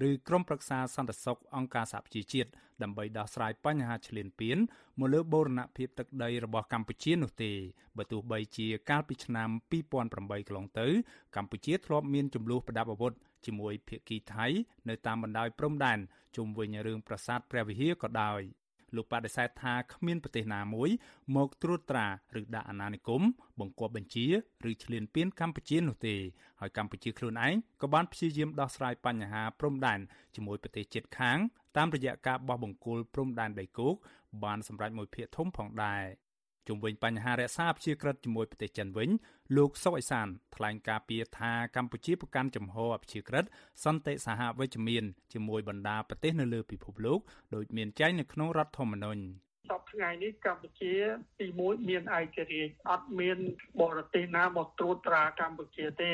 ឬក្រុមប្រឹក្សាសន្តិសុខអង្គការសហប្រជាជាតិដើម្បីដោះស្រាយបញ្ហាឈ្លានពានមកលើបូរណភាពទឹកដីរបស់កម្ពុជានោះទេបើទោះបីជាកាលពីឆ្នាំ2008កន្លងទៅ កម្ពុជាធ្លាប់មានចំនួនប្រដាប់អាវុធជាមួយភាគីថៃនៅតាមបណ្ដោយព្រំដែនជុំវិញរឿងប្រាសាទព្រះវិហារក៏ដោយ លោកបដិសេធថាគ្មានប្រទេសណាមួយមកត្រួតត្រាឬដាក់អាណានិគមបង្គាប់បញ្ជាឬឈ្លានពានកម្ពុជានោះទេហើយកម្ពុជាខ្លួនឯងក៏បានព្យាយាមដោះស្រាយបញ្ហាព្រំដែនជាមួយប្រទេសជិតខាងតាមរយៈការបោះបង្គោលព្រំដែនដីគោកបានសម្រេចមួយភាគធំផងដែរ ជុំវិញបញ្ហារក្សាអព្យាក្រឹតជាមួយប្រទេសចិនវិញលោកសុកអេសានថ្លែងការពីថាកម្ពុជាប្រកាន់ចំហអព្យាក្រឹតសន្តិសហវិជ្ជមានជាមួយបណ្ដាប្រទេសនៅលើពិភពលោកដោយមានចែងនៅក្នុងរដ្ឋធម្មនុញ្ញសពថ្ងៃនេះកម្ពុជាទី1មានឯករាជ្យអត់មានបរទេសណាមកត្រួតត្រាកម្ពុជាទេ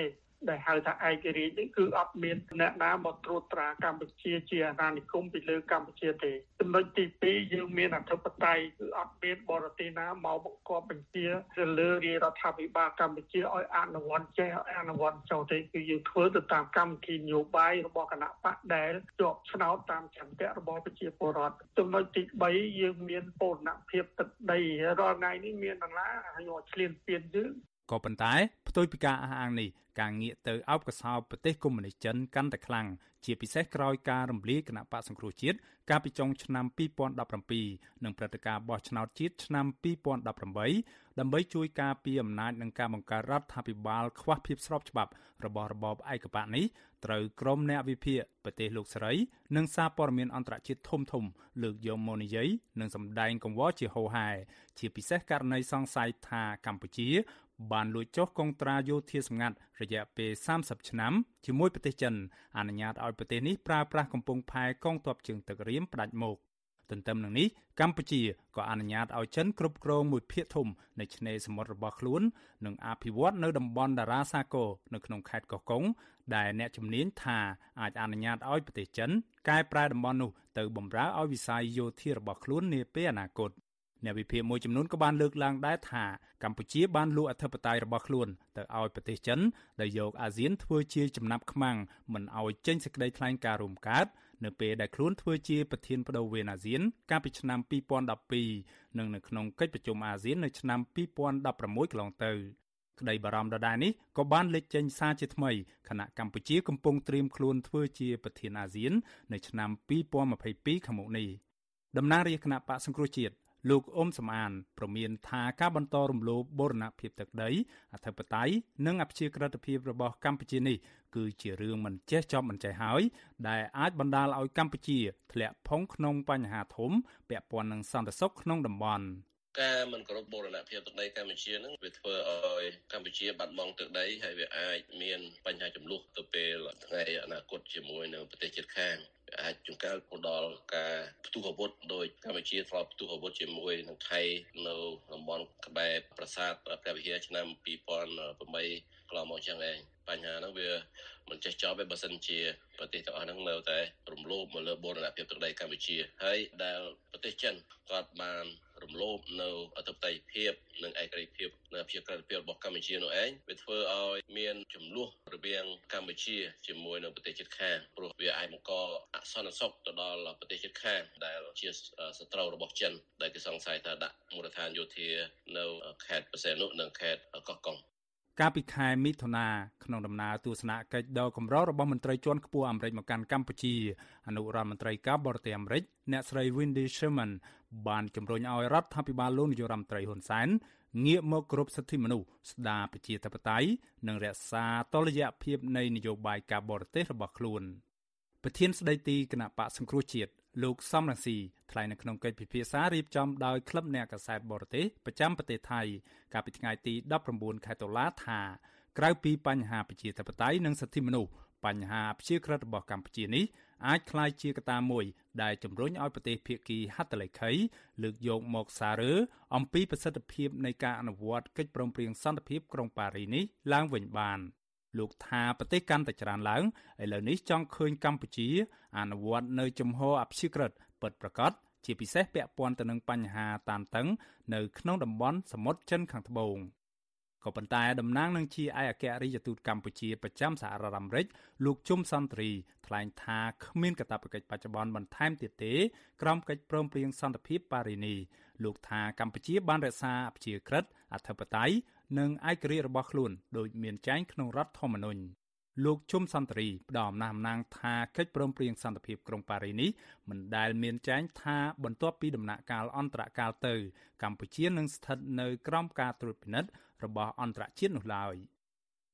ដែលហៅថាឯករាជ្យនេះគឺអត់មានអ្នកណាមកត្រួតត្រាកម្ពុជាជាអាណានិគមពីលើកម្ពុជាទេចំណុចទី2យើងមានអធិបតេយ្យគឺអត់មានបរទេសណាមកបង្គាប់បញ្ជាទៅលើរាជរដ្ឋាភិបាលកម្ពុជាឲ្យអនុវត្តចេះឲ្យអនុវត្តចូលទេគឺយើងធ្វើទៅតាមកម្មវិធីនយោបាយរបស់គណៈបកដែលជាប់ឆ្នោតតាមចន្ទៈរបស់ប្រជាពលរដ្ឋចំណុចទី3យើងមានពរណភាពទឹកដីរាល់ថ្ងៃនេះមានដុល្លារឲ្យឆ្លៀនពៀនយើងក៏ប៉ុន្តែផ្ទុយពីការអះអាងនេះ ការងាកទៅអោបកសោបប្រទេសកុម្មុយនីសចិនកាន់តែខ្លាំងជាពិសេសក្រោយការរំលាយគណៈបកសង្គ្រោះជាតិកាលពីចុងឆ្នាំ2017និងព្រឹត្តិការណ៍បោះឆ្នោតជាតិឆ្នាំ2018ដើម្បីជួយការពារអំណាចនិងការបង្កើតរដ្ឋាភិបាលខ្វះភាពស្របច្បាប់របស់របបឯកបកនេះត្រូវក្រុមអ្នកវិភាគប្រទេសលោកសេរី និងសារព័ត៌មានអន្តរជាតិធំធំ លើកយកមកនិយាយនិងសម្ដែងកង្វល់ជាហូរហែជាពិសេសករណីសង្ស័យថាកម្ពុជា បានលួចចុះកុងត្រាយោធាសម្ងាត់រយៈពេល30ឆ្នាំជាមួយប្រទេសចិនអនុញ្ញាតឲ្យប្រទេសនេះប្រើប្រាស់កំពង់ផែកងទ័ពជើងទឹករៀមផ្ដាច់មុខទន្ទឹមនឹងនេះកម្ពុជាក៏អនុញ្ញាតឲ្យចិនគ្រប់គ្រងមួយភាគធំនៃឆ្នេរសមុទ្ររបស់ខ្លួននិងអភិវឌ្ឍនៅតំបន់តារាសាគរនៅក្នុងខេត្តកោះកុងដែលអ្នកជំនាញថាអាចអនុញ្ញាតឲ្យប្រទេសចិនកែប្រែតំបន់នោះទៅបម្រើឲ្យវិស័យយោធារបស់ខ្លួននាពេលអនាគត អ្នកវិភាគមួយចំនួនក៏បានលើកឡើងដែរថាកម្ពុជាបានលួចអធិបតេយ្យរបស់ខ្លួនទៅឲ្យប្រទេសចិនដែលយកអាស៊ានធ្វើជាចំណាប់ខ្មាំងមិនឲ្យចេញសេចក្តីថ្លែងការណ៍រួមកើតនៅពេលដែលខ្លួនធ្វើជាប្រធានបដូវវេនអាស៊ាន កាលពីឆ្នាំ2012និងនៅក្នុងកិច្ចប្រជុំអាស៊ាននៅឆ្នាំ2016កន្លងទៅក្តីបារម្ភដដែលនេះក៏បានលេចចេញសារជាថ្មីខណៈកម្ពុជាកំពុងត្រៀមខ្លួនធ្វើជាប្រធានអាស៊ាន នៅឆ្នាំ2022ខាងមុខនេះតំណាងរាជគណៈបកសង្គ្រោះជាតិ លោកអ៊ុំសំអានប្រមានថាការបន្តរំលោភបូរណភាពទឹកដីអធិបតេយ្យនិងអព្យាក្រឹតភាពរបស់កម្ពុជានេះគឺជារឿងមិនចេះចប់មិនចេះហើយ ដែលអាចបណ្ដាលឲ្យកម្ពុជា ធ្លាក់ផុងក្នុងបញ្ហាធំពាក់ព័ន្ធនឹងសន្តិសុខក្នុងតំបន់ការមិនគោរពបូរណភាពទឹកដីកម្ពុជានឹងវាធ្វើឲ្យកម្ពុជាបាត់បង់ទឹកដីហើយវាអាចមានបញ្ហាចំនួនទៅពេលថ្ងៃអនាគតជាមួយនឹងប្រទេសជិតខាង អាចចង្កេះទៅដល់ការផ្ទុះអាវុធដោយកម្ពុជាធ្លាប់ផ្ទុះអាវុធជាមួយនឹងថៃនៅតំបន់ក្បែរប្រាសាទព្រះវិហារឆ្នាំ2008កន្លងមកចឹងឯង បញ្ហាហ្នឹងវាមិនចេះចប់ទេបើសិនជាប្រទេសទាំងអស់ហ្នឹងនៅតែរំលោភមកលើបូរណភាពទឹកដីកម្ពុជាហើយដែលប្រទេសចិនគាត់បានរំលោភនៅអធិបតេយ្យភាពនិងឯករាជ្យភាពនៅប្រជាក្រិតភាពរបស់កម្ពុជានោះឯងវាធ្វើឲ្យមានចំនួនរវាងកម្ពុជាជាមួយនៅប្រទេសជិតខាងព្រោះវាអាចបង្កអសន្តិសុខទៅដល់ប្រទេសជិតខាងដែលជាសត្រូវរបស់ចិនដែលគេសង្ស័យថាដាក់មូលដ្ឋានយោធានៅខេត្តបរសេនុនិងខេត្តកោះកុង កាលពីខែមិថុនាក្នុងដំណើរទស្សនកិច្ចដ៏កម្ររបស់មន្ត្រីជាន់ខ្ពស់អាមេរិកមកកាន់កម្ពុជាអនុរដ្ឋមន្ត្រីការបរទេសអាមេរិកអ្នកស្រី Wendy Sherman បានជំរុញឲ្យរដ្ឋាភិបាលលោកនាយរដ្ឋមន្ត្រីហ៊ុនសែនងាកមកគោរពសិទ្ធិមនុស្សស្ដារប្រជាធិបតេយ្យនិងរក្សាតុល្យភាពនៃនយោបាយការបរទេសរបស់ខ្លួនប្រធានស្ដីទីគណៈបកសង្គ្រោះជាតិលោកសំរងស៊ីថ្លែងនៅក្នុងកិច្ចពិភាក្សារៀបចំដោយក្លឹបអ្នកកសែតបរទេសប្រចាំប្រទេសថៃកាលពីថ្ងៃទី19ខែតុលាថាក្រៅពីបញ្ហាប្រជាធិបតេយ្យនិងសិទ្ធិមនុស្សបញ្ហាព្យាក្រឹតរបស់កម្ពុជានេះអាចក្លាយជាកត្តាមួយដែលជំរុញឲ្យប្រទេសភាគីហត្ថលេខីលើកយកមកសាររើអំពីប្រសិទ្ធភាពនៃការអនុវត្តកិច្ចព្រមព្រៀងសន្តិភាពក្រុងប៉ារីសនេះឡើងវិញបាន។ លោកថាប្រទេសកាន់តែច្រើនឡើងឥឡូវនេះចង់ឃើញកម្ពុជា អនុវត្តនៅជំហរអព្យាក្រឹតពិតប្រាកដជាពិសេសពាក់ព័ន្ធទៅនឹងបញ្ហាតានតឹង នៅក្នុងតំបន់សមុទ្រចិនខាងត្បូងក៏ប៉ុន្តែតំណាងនឹងជាឯកអគ្គរដ្ឋទូតកម្ពុជាប្រចាំសហរដ្ឋអាមេរិកលោកជុំសន្ទ្រីថ្លែងថាគ្មានកាតព្វកិច្ចបច្ចុប្បន្នបន្ថែមទៀតទេក្រោមកិច្ចព្រមព្រៀងសន្តិភាពប៉ារីនីលោកថាកម្ពុជាបានរក្សាអព្យាក្រឹតអធិបតេយ្យ និងឯករាជ្យរបស់ខ្លួនដោយមានចែងក្នុងរដ្ឋធម្មនុញ្ញលោកជុំសន្តិរីផ្ដល់អំណះអំណាងថាកិច្ចព្រមព្រៀងសន្តិភាពក្រុងប៉ារីនេះមិនដែលមានចែងថាបន្ទាប់ពីដំណាក់កាលអន្តរកាលទៅ កម្ពុជានឹងស្ថិតនៅក្រោមការត្រួតពិនិត្យរបស់អន្តរជាតិនោះឡើយ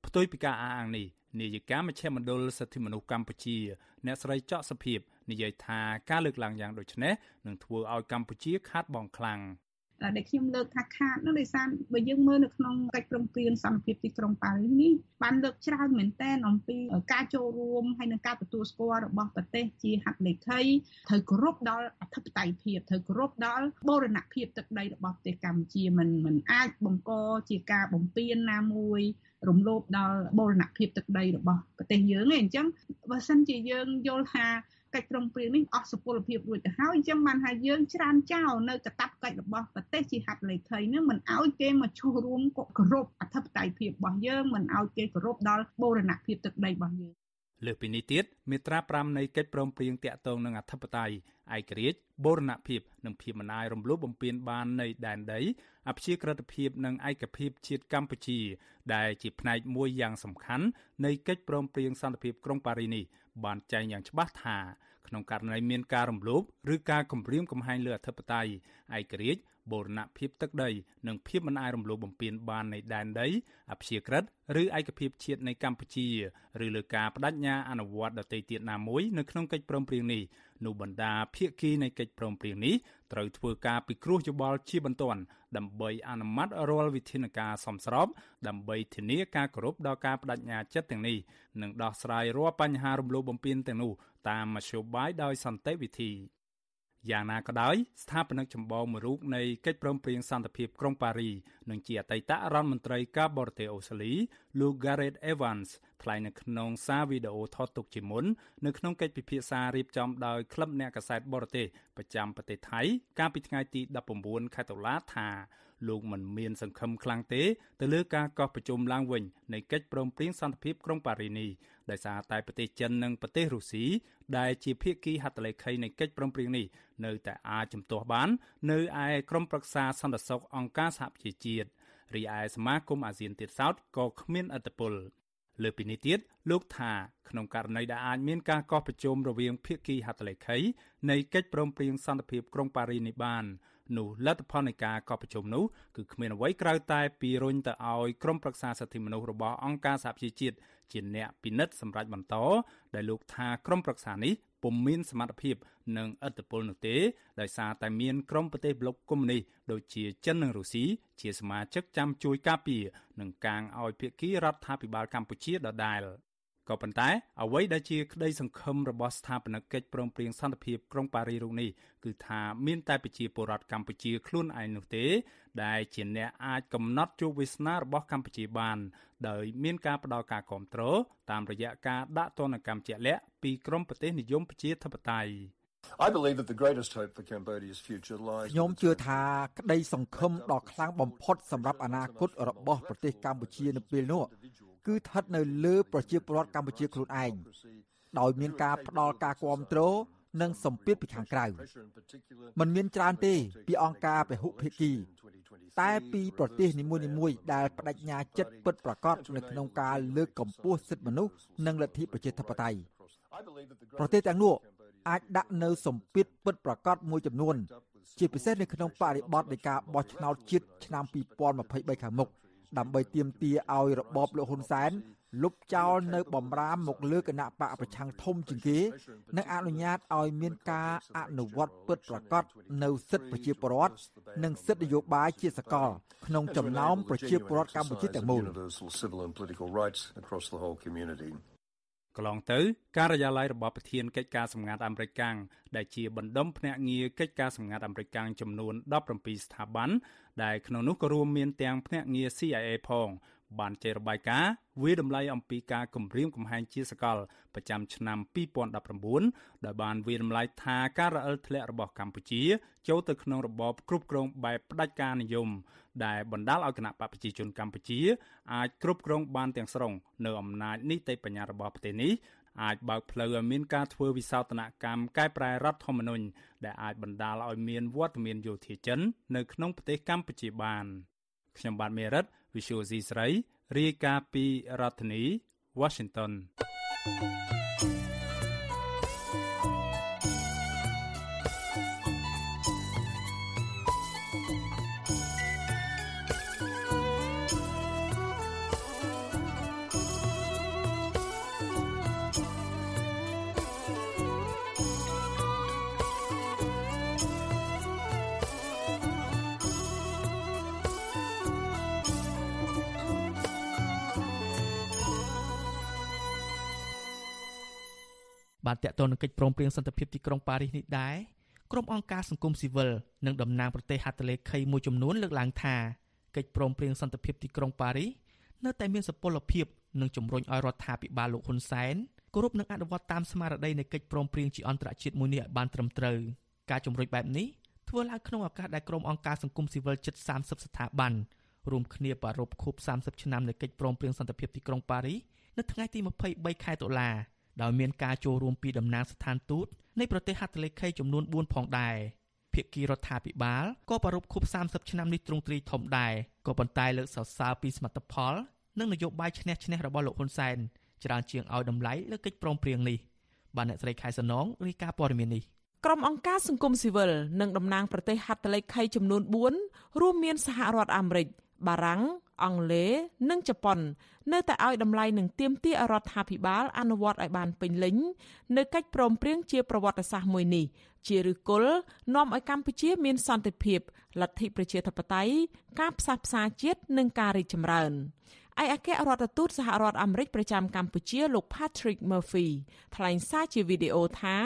ផ្ទុយពីការអះអាងនេះនាយិកាមជ្ឈមណ្ឌលសិទ្ធិមនុស្សកម្ពុជា អ្នកស្រីចော့សុភាពនិយាយថាការលើកឡើងយ៉ាងដូចនេះនឹងធ្វើឲ្យកម្ពុជាខាតបង់ខ្លាំង ដែលខ្ញុំលើកថាខាតនោះដោយសារបើយើងមើលនៅក្នុងកិច្ចព្រមព្រៀងសន្តិភាពទីក្រុងប៉ារីសនេះបានលើកច្រើនមែនទែនអំពីការចូលរួមហើយនឹងការទទួលស្គាល់របស់ប្រទេសជាហត្ថលេខីត្រូវគោរពដល់អធិបតេយ្យភាពត្រូវគោរពដល់បូរណភាពទឹកដីរបស់ប្រទេសកម្ពុជាមិនមិនអាចបង្កជាការបំពានណាមួយរំលោភដល់បូរណភាពទឹកដីរបស់ប្រទេសយើងឯងអញ្ចឹងបើសិនជាយើងយល់ថា កិច្ចព្រមព្រៀងនេះអស់សុពលភាពរួចទៅហើយអញ្ចឹងបានថាយើងច្រានចោលនៅកតាប់កិច្ចរបស់ប្រទេសជាហត្ថលេខីនឹងមិនឲ្យគេមកចូលរួមគោរពអធិបតេយ្យភាពរបស់យើងមិនឲ្យគេគោរពដល់បូរណភាពទឹកដីរបស់យើងលើសពីនេះទៀតមាត្រា5នៃកិច្ចព្រមព្រៀងតាក់ទងនឹងអធិបតេយ្យឯករាជ្យបូរណភាពនិងភាពមិនអាយរំលោភបំពានបាននៃដែនដីអព្យាក្រឹតភាពនិងឯកភាពជាតិកម្ពុជា ដែលជាផ្នែកមួយយ៉ាងសំខាន់នៃកិច្ចព្រមព្រៀងសន្តិភាពក្រុងប៉ារីនេះ បានចែងយ៉ាងច្បាស់ថាក្នុងករណីមានការរំលោភឬការគំរាមកំហែងលើអធិបតេយ្យឯករាជ្យ បូរណភាពទឹកដីនិងភាពមិនអាចរំលោភបំពានបាននៃដែនដីអព្យាក្រឹតឬឯកភាពជាតិនៃកម្ពុជាឬលើការបដិញ្ញាអនុវត្តដទៃទៀតណាមួយនៅក្នុងកិច្ចព្រមព្រៀងនេះនោះបណ្ដាភាគីនៃកិច្ចព្រមព្រៀងនេះត្រូវធ្វើការពិគ្រោះយោបល់ជាបន្ទាន់ដើម្បីអនុម័តរាល់វិធានការសមស្របដើម្បីធានាការគោរពដល់ការបដិញ្ញាចិត្តទាំងនេះនិងដោះស្រាយរាល់បញ្ហារំលោភបំពានទាំងនោះតាមមធ្យោបាយដោយសន្តិវិធី យ៉ាងណាក៏ដោយស្ថាបនិកចម្បងមួយរូបនៃកិច្ចព្រមព្រៀងសន្តិភាពក្រុងប៉ារីនិងជាអតីតរដ្ឋមន្ត្រីការបរទេសអូស្ត្រាលី លោក Gareth Evans ថ្លែងនៅក្នុងសារវីដេអូថតទុកជាមុននៅក្នុងកិច្ចពិភាក្សារៀបចំដោយក្លឹបអ្នកកាសែតបរទេសប្រចាំប្រទេសថៃកាលពីថ្ងៃទី19ខែតុលាថា លោកមិនមានសង្ឃឹមខ្លាំងទេទៅលើការកោះប្រជុំឡើងវិញនៃកិច្ចព្រមព្រៀងសន្តិភាពក្រុងប៉ារីនេះដោយសារតែប្រទេសចិននិងប្រទេសរុស្ស៊ីដែលជាភាគីហត្ថលេខីនៃកិច្ចព្រមព្រៀងនេះនៅតែអាចជំទាស់បាន នៅឯក្រុមប្រឹក្សាសន្តិសុខអង្គការសហប្រជាជាតិរីឯសមាគមអាស៊ានទៀតសោតក៏គ្មានអធិបុលលើពីនេះទៀតលោកថាក្នុងករណីដែលអាចមានការកោះប្រជុំរវាងភាគីហត្ថលេខីនៃកិច្ចព្រមព្រៀងសន្តិភាពក្រុងប៉ារីនេះបាន នោះលទ្ធផលនៃការកោះប្រជុំនោះគឺគ្មានអ្វីក្រៅតែពីរុញទៅឲ្យក្រុមប្រឹក្សាសិទ្ធិមនុស្សរបស់អង្គការសហប្រជាជាតិជាអ្នកពិនិត្យសម្រាប់បន្តដែលលោកថាក្រុមប្រឹក្សានេះពុំមានសមត្ថភាពនិងឥទ្ធិពលនោះទេដោយសារតែមានក្រុមប្រទេសប្លុកកុម្មុយនីសដូចជាចិននិងរុស្ស៊ីជាសមាជិកចាំជួយការពារនិងកាងឲ្យភាគីរដ្ឋាភិបាលកម្ពុជាដដែល ក៏ប៉ុន្តែអ្វីដែលជាក្តីសង្ឃឹមរបស់ស្ថាបនិកកិច្ចព្រមព្រៀងសន្តិភាពក្រុងប៉ារីរុងនេះគឺថាមានតែប្រជាពលរដ្ឋកម្ពុជាខ្លួនឯងនោះទេ ដែលជាអ្នកអាចកំណត់ជោគវាសនារបស់កម្ពុជាបាន ដោយមានការផ្ដល់ការគ្រប់គ្រងតាមរយៈការដាក់ទណ្ឌកម្មជាក់លាក់ពីក្រមប្រទេសនិយមប្រជាធិបតេយ្យ I believe that the greatest hope for Cambodia's future lies ខ្ញុំជឿថាក្តីសង្ឃឹមដ៏ខ្លាំងបំផុតសម្រាប់អនាគតរបស់ប្រទេសកម្ពុជានៅពេលនោះ គឺស្ថិតនៅលើប្រជាពលរដ្ឋកម្ពុជាខ្លួនឯងដោយមានការផ្ដល់ការគ្រប់គ្រងនិងសម្ពាធពីខាងក្រៅมันមានច្រើនទេ ពីអង្គការពហុភាគី តែពីប្រទេសនីមួយៗដែលបដិញ្ញាចិត្តពិតប្រាកដនៅក្នុងការលើកកម្ពស់សិទ្ធិមនុស្សនិងលទ្ធិប្រជាធិបតេយ្យប្រទេសទាំងនោះអាចដាក់នៅសម្ពាធពិតប្រាកដមួយចំនួន ជាពិសេសនៅក្នុងបរិបទនៃការបោះឆ្នោតជាតិឆ្នាំ2023ខាងមុខ ដើម្បីទាមទារឲ្យរបបលោកហ៊ុនសែនលុបចោលនៅបំរាមមកលើគណៈបកប្រឆាំងធំជាងគេនិងអនុញ្ញាតឲ្យមានការអនុវត្តពិតប្រាកដនៅសិទ្ធិប្រជាពលរដ្ឋនិងសិទ្ធិនយោបាយជាសកល ក្នុងចំណោមប្រជាពលរដ្ឋកម្ពុជាទាំងមូលកន្លងទៅការិយាល័យរបស់ប្រធានកិច្ចការសម្ងាត់អាមេរិកកាំងដែលជាបណ្ដុំភ្នាក់ងារកិច្ចការសម្ងាត់អាមេរិកកាំងចំនួន17ស្ថាប័ន ដែលក្នុងនោះក៏រួមមានទាំងភ្នាក់ងារ CIA ផងបានចេញរបាយការណ៍វាតម្លៃអំពីការគម្រាមកំហែងជាសកលប្រចាំឆ្នាំ2019ដោយបានវាតម្លៃថាការរអិលធ្លាក់របស់កម្ពុជា ចូលទៅក្នុងរបបគ្រប់គ្រងបែបផ្ដាច់ការនិយម ដែលបណ្ដាលឲ្យគណៈបកប្រជាជនកម្ពុជាអាចគ្រប់គ្រងបានទាំងស្រុងនៅអំណាចនីតិបញ្ញត្តិរបស់ប្រទេសនេះ អាចបើកផ្លូវឲ្យមានការធ្វើវិសោធនកម្មកែប្រែរដ្ឋធម្មនុញ្ញដែលអាចបណ្ដាលឲ្យមានវត្តមានយោធាចិននៅក្នុងប្រទេសកម្ពុជាបានខ្ញុំបាទមេរិត Visual C ស្រីរាយការណ៍ពីរដ្ឋធានី Washington thank you បានតាក់ទងនឹងកិច្ចព្រមព្រៀងសន្តិភាពទីក្រុងប៉ារីសនេះដែរក្រុមអង្គការសង្គមស៊ីវិលនិងតំណាងប្រទេសហត្ថលេខីមួយចំនួនលើកឡើងថាកិច្ចព្រមព្រៀងសន្តិភាពទីក្រុងប៉ារីសនៅតែមានសុពលភាពនិងជំរុញឲ្យរដ្ឋាភិបាលលោកហ៊ុនសែនគោរពនិងអនុវត្តតាមស្មារតីនៃកិច្ចព្រមព្រៀងជាអន្តរជាតិមួយនេះឲ្យបានត្រឹមត្រូវការជំរុញបែបនេះធ្វើឡើងក្នុងឱកាសដែលក្រុមអង្គការសង្គមស៊ីវិលជិត30ស្ថាប័នរួមគ្នាប្រារព្ធខួប30ឆ្នាំនៃកិច្ចព្រមព្រៀងសន្តិភាពទីក្រុងប៉ារីសនៅថ្ងៃទី23ខែតុលា ដោយមានការចូលរួមពីតំណាងស្ថានទូតនៃប្រទេសហត្ថលេខីចំនួន4ផងដែរភាគីរដ្ឋាភិបាលក៏ប្រារព្ធខួប30ឆ្នាំនេះទ្រង់ទ្រីធំដែរក៏ប៉ុន្តែលើកសរសើរពីសមិទ្ធផល និងនយោបាយឈ្នះឈ្នះរបស់លោកហ៊ុនសែនច្រើនជាងឲ្យតម្លៃលើកិច្ចព្រមព្រៀងនេះបានអ្នកស្រីខែសំណងរាយការណ៍ព័ត៌មាននេះក្រុមអង្គការសង្គមស៊ីវិលនិងតំណាងប្រទេសហត្ថលេខីចំនួន4រួមមានសហរដ្ឋអាមេរិកបារាំង អង់គ្លេសនិងជប៉ុន នៅតែឲ្យតម្លៃនឹងទៀមទារដ្ឋាភិបាលអនុវត្តឲ្យបានពេញលេញនៅកិច្ចព្រមព្រៀងជាប្រវត្តិសាស្ត្រមួយនេះជាឫសគល់នាំឲ្យកម្ពុជាមានសន្តិភាពលទ្ធិប្រជាធិបតេយ្យការផ្សះផ្សាជាតិនិងការរីកចម្រើន។ ឯកអគ្គរដ្ឋទូតសហរដ្ឋអាមេរិកប្រចាំកម្ពុជាលោក Patrick Murphy ថ្លែងសារជាវីដេអូថា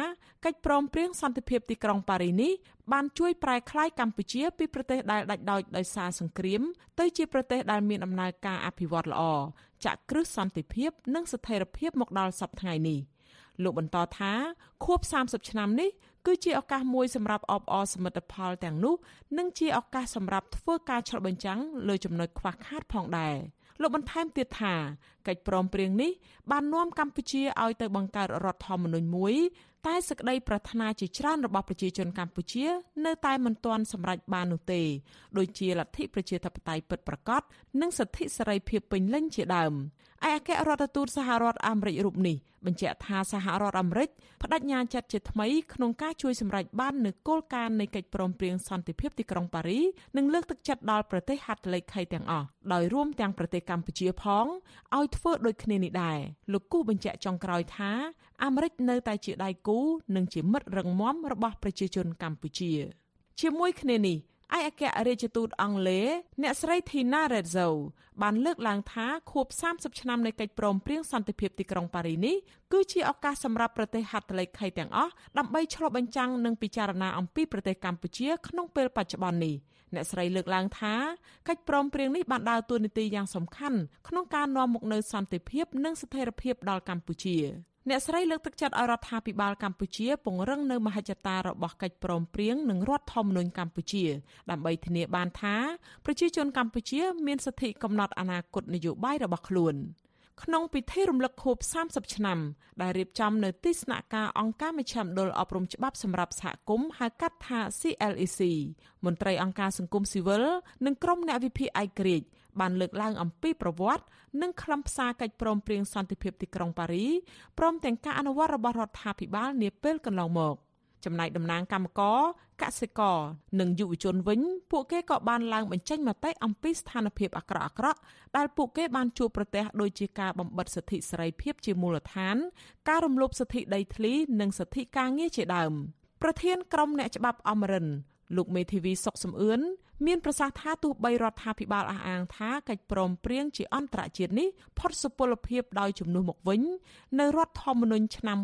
កិច្ចព្រមព្រៀងសន្តិភាពទីក្រុងប៉ារីនេះបានជួយប្រែក្លាយកម្ពុជាពីប្រទេសដែលដាច់ដោចដោយសារសង្គ្រាមទៅជាប្រទេសដែលមានដំណើរការអភិវឌ្ឍល្អចាក់គ្រឹះសន្តិភាព និងស្ថិរភាពមកដល់សប្តាហ៍ថ្ងៃនេះលោកបន្តថាខួប30ឆ្នាំនេះគឺជាឱកាសមួយសម្រាប់អបអរសមិទ្ធផលទាំងនោះ និងជាឱកាសសម្រាប់ធ្វើការឆ្លុះបញ្ចាំងលើចំណុចខ្វះខាតផងដែរ។ លោកបន្ថែមទៀតថាកិច្ចព្រមព្រៀងនេះបាននាំកម្ពុជាឲ្យទៅបង្កើតរដ្ឋធម្មនុញ្ញមួយ តែសក្តីប្រាថ្នាជាច្រើនរបស់ប្រជាជនកម្ពុជា នៅតែមិនទាន់សម្រេចបាននោះទេដូចជាលទ្ធិប្រជាធិបតេយ្យពិតប្រាកដនិងសិទ្ធិសេរីភាពពេញលេញជាដើម ឯអគ្គរដ្ឋទូតសហរដ្ឋអាមេរិករូបនេះបញ្ជាក់ថាសហរដ្ឋអាមេរិកបដិញ្ញាចិត្តជាថ្មីក្នុងការជួយសម្រេចបាននូវគោលការណ៍នៃកិច្ចព្រមព្រៀងសន្តិភាពទីក្រុងប៉ារីនិងលើកទឹកចិត្តដល់ប្រទេសហត្ថលេខីទាំងអស់ដោយរួមទាំងប្រទេសកម្ពុជាផងឲ្យធ្វើដូចគ្នានេះដែរលោកគូបញ្ជាក់ចុងក្រោយថាអាមេរិកនៅតែជាដៃគូនិងជាមិត្តរឹងមាំរបស់ប្រជាជនកម្ពុជា ជាមួយគ្នានេះ ឯកអគ្គរដ្ឋទូតអង់គ្លេសអ្នកស្រី Tina Rezzo បានលើកឡើងថាខួប30ឆ្នាំនៃកិច្ចព្រមព្រៀងសន្តិភាពទីក្រុងប៉ារីនេះគឺជាឱកាសសម្រាប់ប្រទេសហត្ថលេខីទាំងអស់ដើម្បីឆ្លុះបញ្ចាំងនិងពិចារណាអំពីប្រទេសកម្ពុជាក្នុងពេលបច្ចុប្បន្ននេះអ្នកស្រីលើកឡើងថាកិច្ចព្រមព្រៀងនេះបានដើរតួនាទីយ៉ាងសំខាន់ក្នុងការនាំមកនូវសន្តិភាពនិងស្ថិរភាពដល់កម្ពុជា អ្នកស្រីលើកទឹកចិត្តឲ្យរដ្ឋាភិបាលកម្ពុជាពង្រឹងនៅមហិច្ឆតារបស់កិច្ចព្រមព្រៀងនិងរដ្ឋធម្មនុញ្ញកម្ពុជា ដើម្បីធានាបានថាប្រជាជនកម្ពុជាមានសិទ្ធិកំណត់អនាគតនយោបាយរបស់ខ្លួនក្នុងពិធីរំលឹកខួប30ឆ្នាំដែលរៀបចំនៅទីស្នាក់ការអង្គការមជ្ឈមណ្ឌលអប់រំច្បាប់សម្រាប់សហគមន៍ហៅកាត់ថា CLEC មន្ត្រីអង្គការសង្គមស៊ីវិលនិងក្រុមអ្នកវិភាគឯករាជ្យ បានលើកឡើងអំពីប្រវត្តិនិងខ្លឹមសារកិច្ចព្រមព្រៀងសន្តិភាពទីក្រុងប៉ារីព្រមទាំងការអនុវត្តរបស់រដ្ឋាភិបាលនាពេលកន្លងមកចំណែកតំណាងកម្មករកសិករនិងយុវជនវិញពួកគេក៏បានឡើងបញ្ចេញមតិអំពីស្ថានភាពអាក្រក់អាក្រក់ដែលពួកគេបានជួបប្រទះដូចជាការបំបិទសិទ្ធិសេរីភាពជាមូលដ្ឋាន ការរំលោភសិទ្ធិដីធ្លី និងសិទ្ធិការងារជាដើមប្រធានក្រុមអ្នកច្បាប់អមរិន លោកមេធាវីសុកសំអឿនមានប្រសាសន៍ថាទោះបីរដ្ឋាភិបាលអះអាងថាកិច្ចព្រមព្រៀងជាអន្តរជាតិនេះផុតសុពលភាពដោយជំនួសមកវិញនៅរដ្ឋធម្មនុញ្ញឆ្នាំ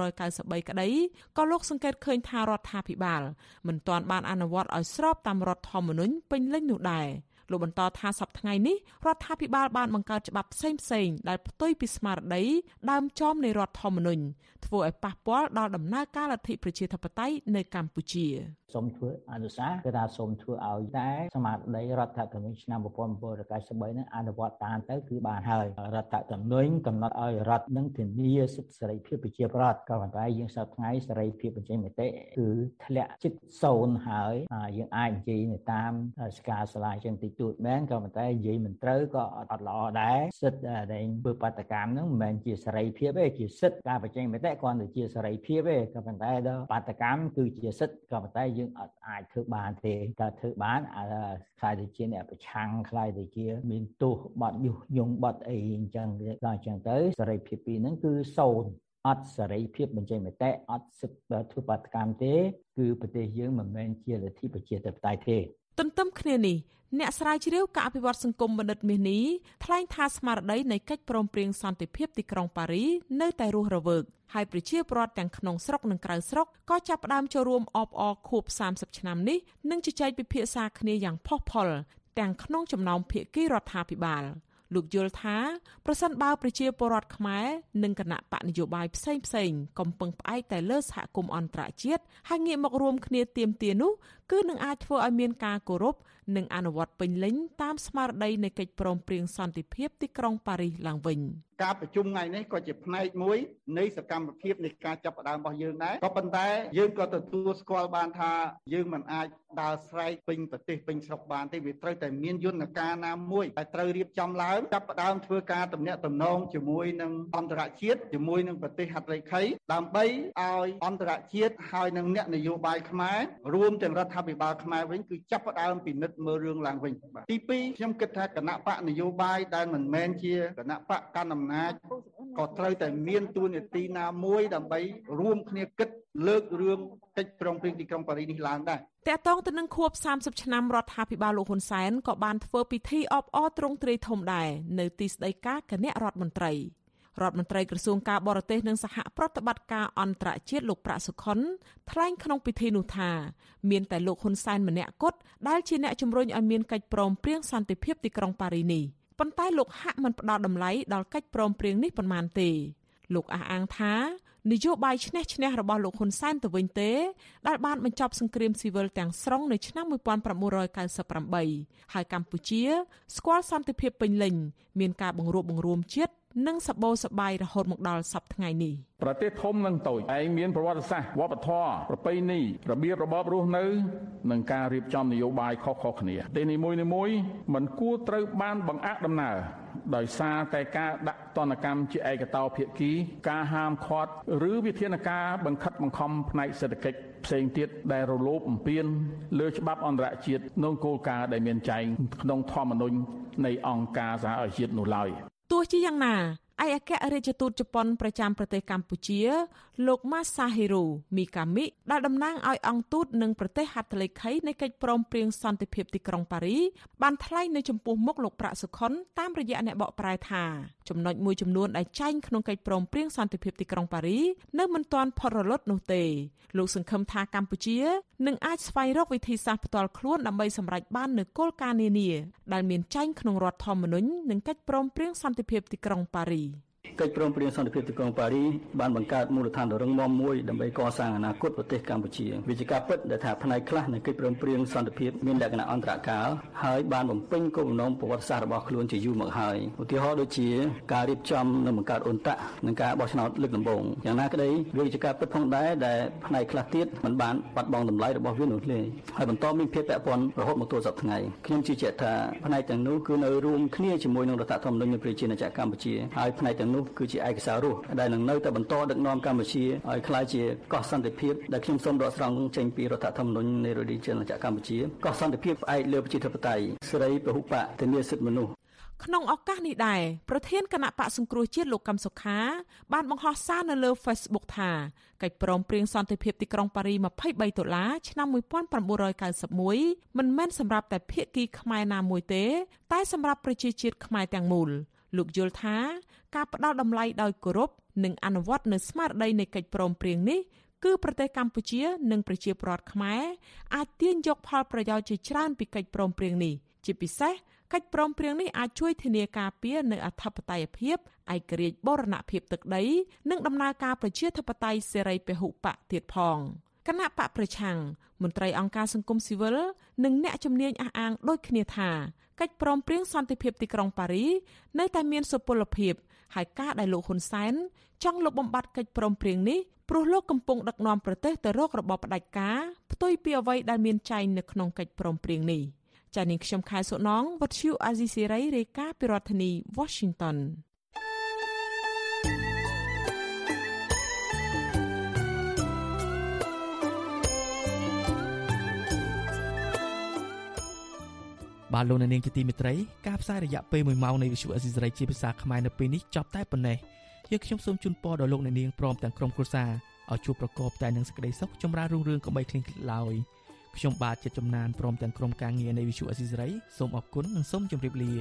1993ក្តីក៏លោកសង្កេតឃើញថារដ្ឋាភិបាលមិនទាន់បានអនុវត្តឲ្យស្របតាមរដ្ឋធម្មនុញ្ញពេញលេញនោះដែរលោកបន្តថាសប្តាហ៍ថ្ងៃនេះរដ្ឋាភិបាលបានបង្កើតច្បាប់ផ្សេងៗដែលផ្ទុយពីស្មារតីដើមចមនៃរដ្ឋធម្មនុញ្ញធ្វើឲ្យប៉ះពាល់ដល់ដំណើរការលទ្ធិប្រជាធិបតេយ្យនៅកម្ពុជា សូមធ្វើអនុសាសន៍គឺថាសូមធ្វើឲ្យតែស្មារតីរដ្ឋធម្មនុញ្ញឆ្នាំ1993នឹងអនុវត្តតាមទៅគឺបានហើយរដ្ឋធម្មនុញ្ញកំណត់ឲ្យរដ្ឋនឹងធានាសិទ្ធិសេរីភាពប្រជាប្រដ្ឋក៏ប៉ុន្តែយើងសប្តាហ៍ថ្ងៃសេរីភាពបញ្ចេញមតិគឺធ្លាក់ជិតសូន្យហើយយើងអាចនិយាយនៅតាមស្កាសាលាចឹងតិចតួចមែនក៏ប៉ុន្តែនិយាយមិនត្រូវក៏អត់ល្អដែរសិទ្ធិដែលធ្វើបាតកម្មហ្នឹងមិនមែនជាសេរីភាពទេជាសិទ្ធិការបញ្ចេញមតិគ្រាន់តែជាសេរីភាពទេក៏ប៉ុន្តែដល់បាតកម្មគឺជាសិទ្ធិក៏ប៉ុន្តែយើងអត់អាចធ្វើបានទេតែធ្វើបានខ្លាយទៅជាអ្នកប្រឆាំងខ្លាយទៅជា មានទោសបាត់យុះយងបាត់អីអញ្ចឹងដល់អញ្ចឹងទៅសេរីភាពពីរហ្នឹងគឺសូន្យអត់សេរីភាពបញ្ចេញមតិអត់សិទ្ធិធ្វើបាតកម្មទេ គឺប្រទេសយើងមិនមែនជាលទ្ធិប្រជាធិបតេយ្យទេ ទន្ទឹមគ្នានេះអ្នកស្រាវជ្រាវការអភិវឌ្ឍសង្គមបណ្ឌិតមាសនេះថ្លែងថាស្មារតីនៃកិច្ចព្រមព្រៀងសន្តិភាពទីក្រុងប៉ារីនៅតែរស់រវើកហើយប្រជាពលរដ្ឋទាំងក្នុងស្រុកនិងក្រៅស្រុកក៏ចាប់ផ្ដើមចូលរួមអបអរខួប30ឆ្នាំនេះនិងជជែកពិភាក្សាគ្នាយ៉ាងផុសផុលទាំងក្នុងចំណោមភាគីរដ្ឋាភិបាល។លោកយល់ថាប្រសិនបើប្រជាពលរដ្ឋខ្មែរនិងគណៈបកនយោបាយផ្សេងផ្សេងកំពុងផ្អែកតែលើសហគមន៍អន្តរជាតិហើយងាកមករួមគ្នាទៀមទានោះ គឺនឹងអាចធ្វើឲ្យមានការគោរពនិងអនុវត្តពេញលេញតាមស្មារតីនៃកិច្ចព្រមព្រៀងសន្តិភាពទីក្រុងប៉ារីសឡើងវិញ។ការប្រជុំថ្ងៃនេះក៏ជាផ្នែកមួយនៃសកម្មភាពនៃការចាប់ផ្ដើមរបស់យើងដែរក៏ប៉ុន្តែយើងក៏ទទួលស្គាល់បានថាយើងមិនអាចដើរស្រែកពេញប្រទេសពេញស្រុកបានទេវាត្រូវតែមានយន្តការណាមួយដែលត្រូវរៀបចំឡើងចាប់ផ្ដើមធ្វើការទំនាក់ទំនងជាមួយនឹងអន្តរជាតិជាមួយនឹងប្រទេសហត្ថលេខីដើម្បីឲ្យអន្តរជាតិហើយនឹងអ្នកនយោបាយខ្មែររួមទាំងរដ្ឋាភិបាលខ្មែរវិញគឺចាប់ផ្ដើមពិនិត្យមើលរឿងឡើងវិញបាទទី2ខ្ញុំគិតថាគណៈបកនយោបាយដែលមិនមែនជាគណៈបកកណ្ដាលអំណាចក៏ត្រូវតែមានទួនាទីណាមួយដើម្បីរួមគ្នាគិតលើករឿងកិច្ចព្រមព្រៀងទីក្រុងប៉ារីសនេះឡើងដែរតកតងទៅនឹងខួប30ឆ្នាំរដ្ឋាភិបាលលោកហ៊ុនសែនក៏បានធ្វើពិធីអបអរទ្រង់ទ្រាយធំដែរនៅទីស្តីការគណៈរដ្ឋមន្ត្រី រដ្ឋមន្ត្រីក្រសួងការបរទេសនិងសហប្រតិបត្តិការអន្តរជាតិលោកប្រាក់សុខុនថ្លែងក្នុងពិធីនោះថាមានតែលោកហ៊ុនសែនម្នាក់គត់ដែលជាអ្នកជំរុញឲ្យមានកិច្ចព្រមព្រៀងសន្តិភាពទីក្រុងប៉ារីនេះប៉ុន្តែលោកហាក់មិនផ្ដល់តម្លៃដល់កិច្ចព្រមព្រៀងនេះប៉ុន្មានទេលោកអះអាងថានយោបាយឈ្នះឈ្នះរបស់លោកហ៊ុនសែនទៅវិញទេដែលបានបញ្ចប់សង្គ្រាមស៊ីវិលទាំងស្រុងនៅឆ្នាំ1998ហើយកម្ពុជាស្គាល់សន្តិភាពពេញលេញមានការបង្រួបបង្រួមជាតិ និងសបោសបាយរហូតមកដល់សប្តាហ៍នេះប្រទេសធំនិងតូចឯងមានប្រវត្តិសាស្ត្រវប្បធម៌ប្រពៃណីរបៀបរបបរស់នៅនិងការរៀបចំនយោបាយខុសៗគ្នាទីនីមួយៗមិនគួរត្រូវបានបង្អាក់ដំណើរដោយសារតែការដាក់ទណ្ឌកម្មជាឯកតោភាគី ការហាមឃាត់ឬវិធានការបង្ខិតបង្ខំផ្នែកសេដ្ឋកិច្ចផ្សេងទៀតដែលរលោភបំពានលើច្បាប់អន្តរជាតិនិងគោលការណ៍ដែលមានចែងក្នុងធម្មនុញ្ញនៃអង្គការសហប្រជាជាតិនោះឡើយ ទោះជាយ៉ាងណា ឯកអគ្គរដ្ឋទូតជប៉ុនប្រចាំប្រទេសកម្ពុជា លោក Masahiro Mikami ដែលតំណាងឲ្យអង្គទូតនិងប្រទេសហត្ថលេខីនៃកិច្ចព្រមព្រៀងសន្តិភាពទីក្រុងប៉ារីបានថ្លែងនៅចំពោះមុខលោកប្រាក់សុខុនតាមរយៈអ្នកបកប្រែថាចំណុចមួយចំនួនដែលចែងក្នុងកិច្ចព្រមព្រៀងសន្តិភាពទីក្រុងប៉ារីនៅមិនទាន់ផុតរលត់នោះទេលោកសង្ឃឹមថាកម្ពុជានឹងអាចស្វែងរកវិធីសាស្ត្រផ្ទាល់ខ្លួនដើម្បីសម្រេចបាននូវគោលការណ៍នានាដែលមានចែងក្នុងរដ្ឋធម្មនុញ្ញនិងកិច្ចព្រមព្រៀងសន្តិភាពទីក្រុងប៉ារី កិច្ចព្រមព្រៀងសន្តិភាពទីក្រុងប៉ារីបានបង្កើតមូលដ្ឋានដ៏រឹងមាំមួយដើម្បីកសាងអនាគតប្រទេសកម្ពុជាវាជាការពិតដែលថាផ្នែកខ្លះនៃកិច្ចព្រមព្រៀងសន្តិភាពមានលក្ខណៈអន្តរកាលហើយបានបំពេញគោលបំណងប្រវត្តិសាស្ត្ររបស់ខ្លួនជាយូរមកហើយឧទាហរណ៍ដូចជាការរៀបចំនិងបង្កើតអ៊ុនតាក់និងការបោះឆ្នោតលើកដំបូងយ៉ាងណាក្តីវាជាការពិតផងដែរដែលផ្នែកខ្លះទៀតមិនបានបាត់បង់តម្លៃរបស់វានោះទេហើយបន្តមានភាពពាក់ព័ន្ធរហូតមកទល់សប្តាហ៍ថ្ងៃខ្ញុំជឿជាក់ថាផ្នែកទាំងនោះគឺនៅរួមគ្នាជាមួយនឹងរដ្ឋធម្មនុញ្ញនៃប្រជាណាចក្រកម្ពុជាហើយផ្នែកទាំងនោះគឺជាឯកសាររស់ដែលនឹងនៅតែបន្តដឹកនាំកម្ពុជាឲ្យក្លាយជាកោះសន្តិភាពដែលខ្ញុំសូមដកស្រង់ចេញពីរដ្ឋធម្មនុញ្ញនៃរដ្ឋាភិបាលកម្ពុជាកោះសន្តិភាពផ្អែកលើប្រជាធិបតេយ្យសេរីពហុបកធានាសិទ្ធិមនុស្សក្នុងឱកាសនេះដែរប្រធានគណៈបកសង្គ្រោះជាតិលោកកឹមសុខាបានបង្ហោះសារនៅលើ Facebook ថាកិច្ចព្រមព្រៀងសន្តិភាពទីក្រុងប៉ារី23ដុល្លារឆ្នាំ1991មិនមែនសម្រាប់តែភាគីខ្មែរណាមួយទេ តែសម្រាប់ប្រជាជាតិខ្មែរទាំងមូល លោកយល់ថាការផ្ដល់តម្លៃដោយគោរពនិងអនុវត្តនៅស្មារតីនៃកិច្ចព្រមព្រៀងនេះគឺប្រទេសកម្ពុជានិងប្រជាពលរដ្ឋខ្មែរអាចទាញយកផលប្រយោជន៍ជាច្រើនពីកិច្ចព្រមព្រៀងនេះជាពិសេសកិច្ចព្រមព្រៀងនេះអាចជួយធានាការពារនៅអធិបតេយ្យភាពឯករាជ្យបូរណភាពទឹកដី និងដំណើរការប្រជាធិបតេយ្យសេរីពហុបកទៀតផងគណៈបកប្រឆាំងមន្ត្រីអង្គការសង្គមស៊ីវិលនិងអ្នកជំនាញអះអាងដូចគ្នាថា កិច្ចព្រមព្រៀងសន្តិភាពទីក្រុងប៉ារីនៅតែមានសុពលភាពហើយការដែលលោកហ៊ុនសែនចង់លុបបំបាត់កិច្ចព្រមព្រៀងនេះព្រោះលោកកំពុងដឹកនាំប្រទេសទៅរករបបផ្ដាច់ការផ្ទុយពីអ្វីដែលមានចែងនៅក្នុងកិច្ចព្រមព្រៀងនេះចា៎នាងខ្ញុំខែសុណងវັດឈូអាស៊ីសេរីរាយការណ៍ពីរដ្ឋធានី Washington បាទលោកនាងជាទីមេត្រីការផ្សាយរយៈពេល1ម៉ោងនៃវិទ្យុអេស៊ីសរ៉ៃជាភាសាខ្មែរនៅពេលនេះចប់តែប៉ុណ្ណេះយើងខ្ញុំសូមជូនពរដល់លោកនាងព្រមទាំងក្រុមគ្រួសារឲ្យជួបប្រកបតែនឹងសេចក្តីសុខចម្រើនរុងរឿងកុំបីឃ្លៀងឃ្លាតឡើយខ្ញុំបាទជាចំណានព្រមទាំងក្រុមការងារនៃវិទ្យុអេស៊ីសរ៉ៃសូមអរគុណនិងសូមជម្រាបលា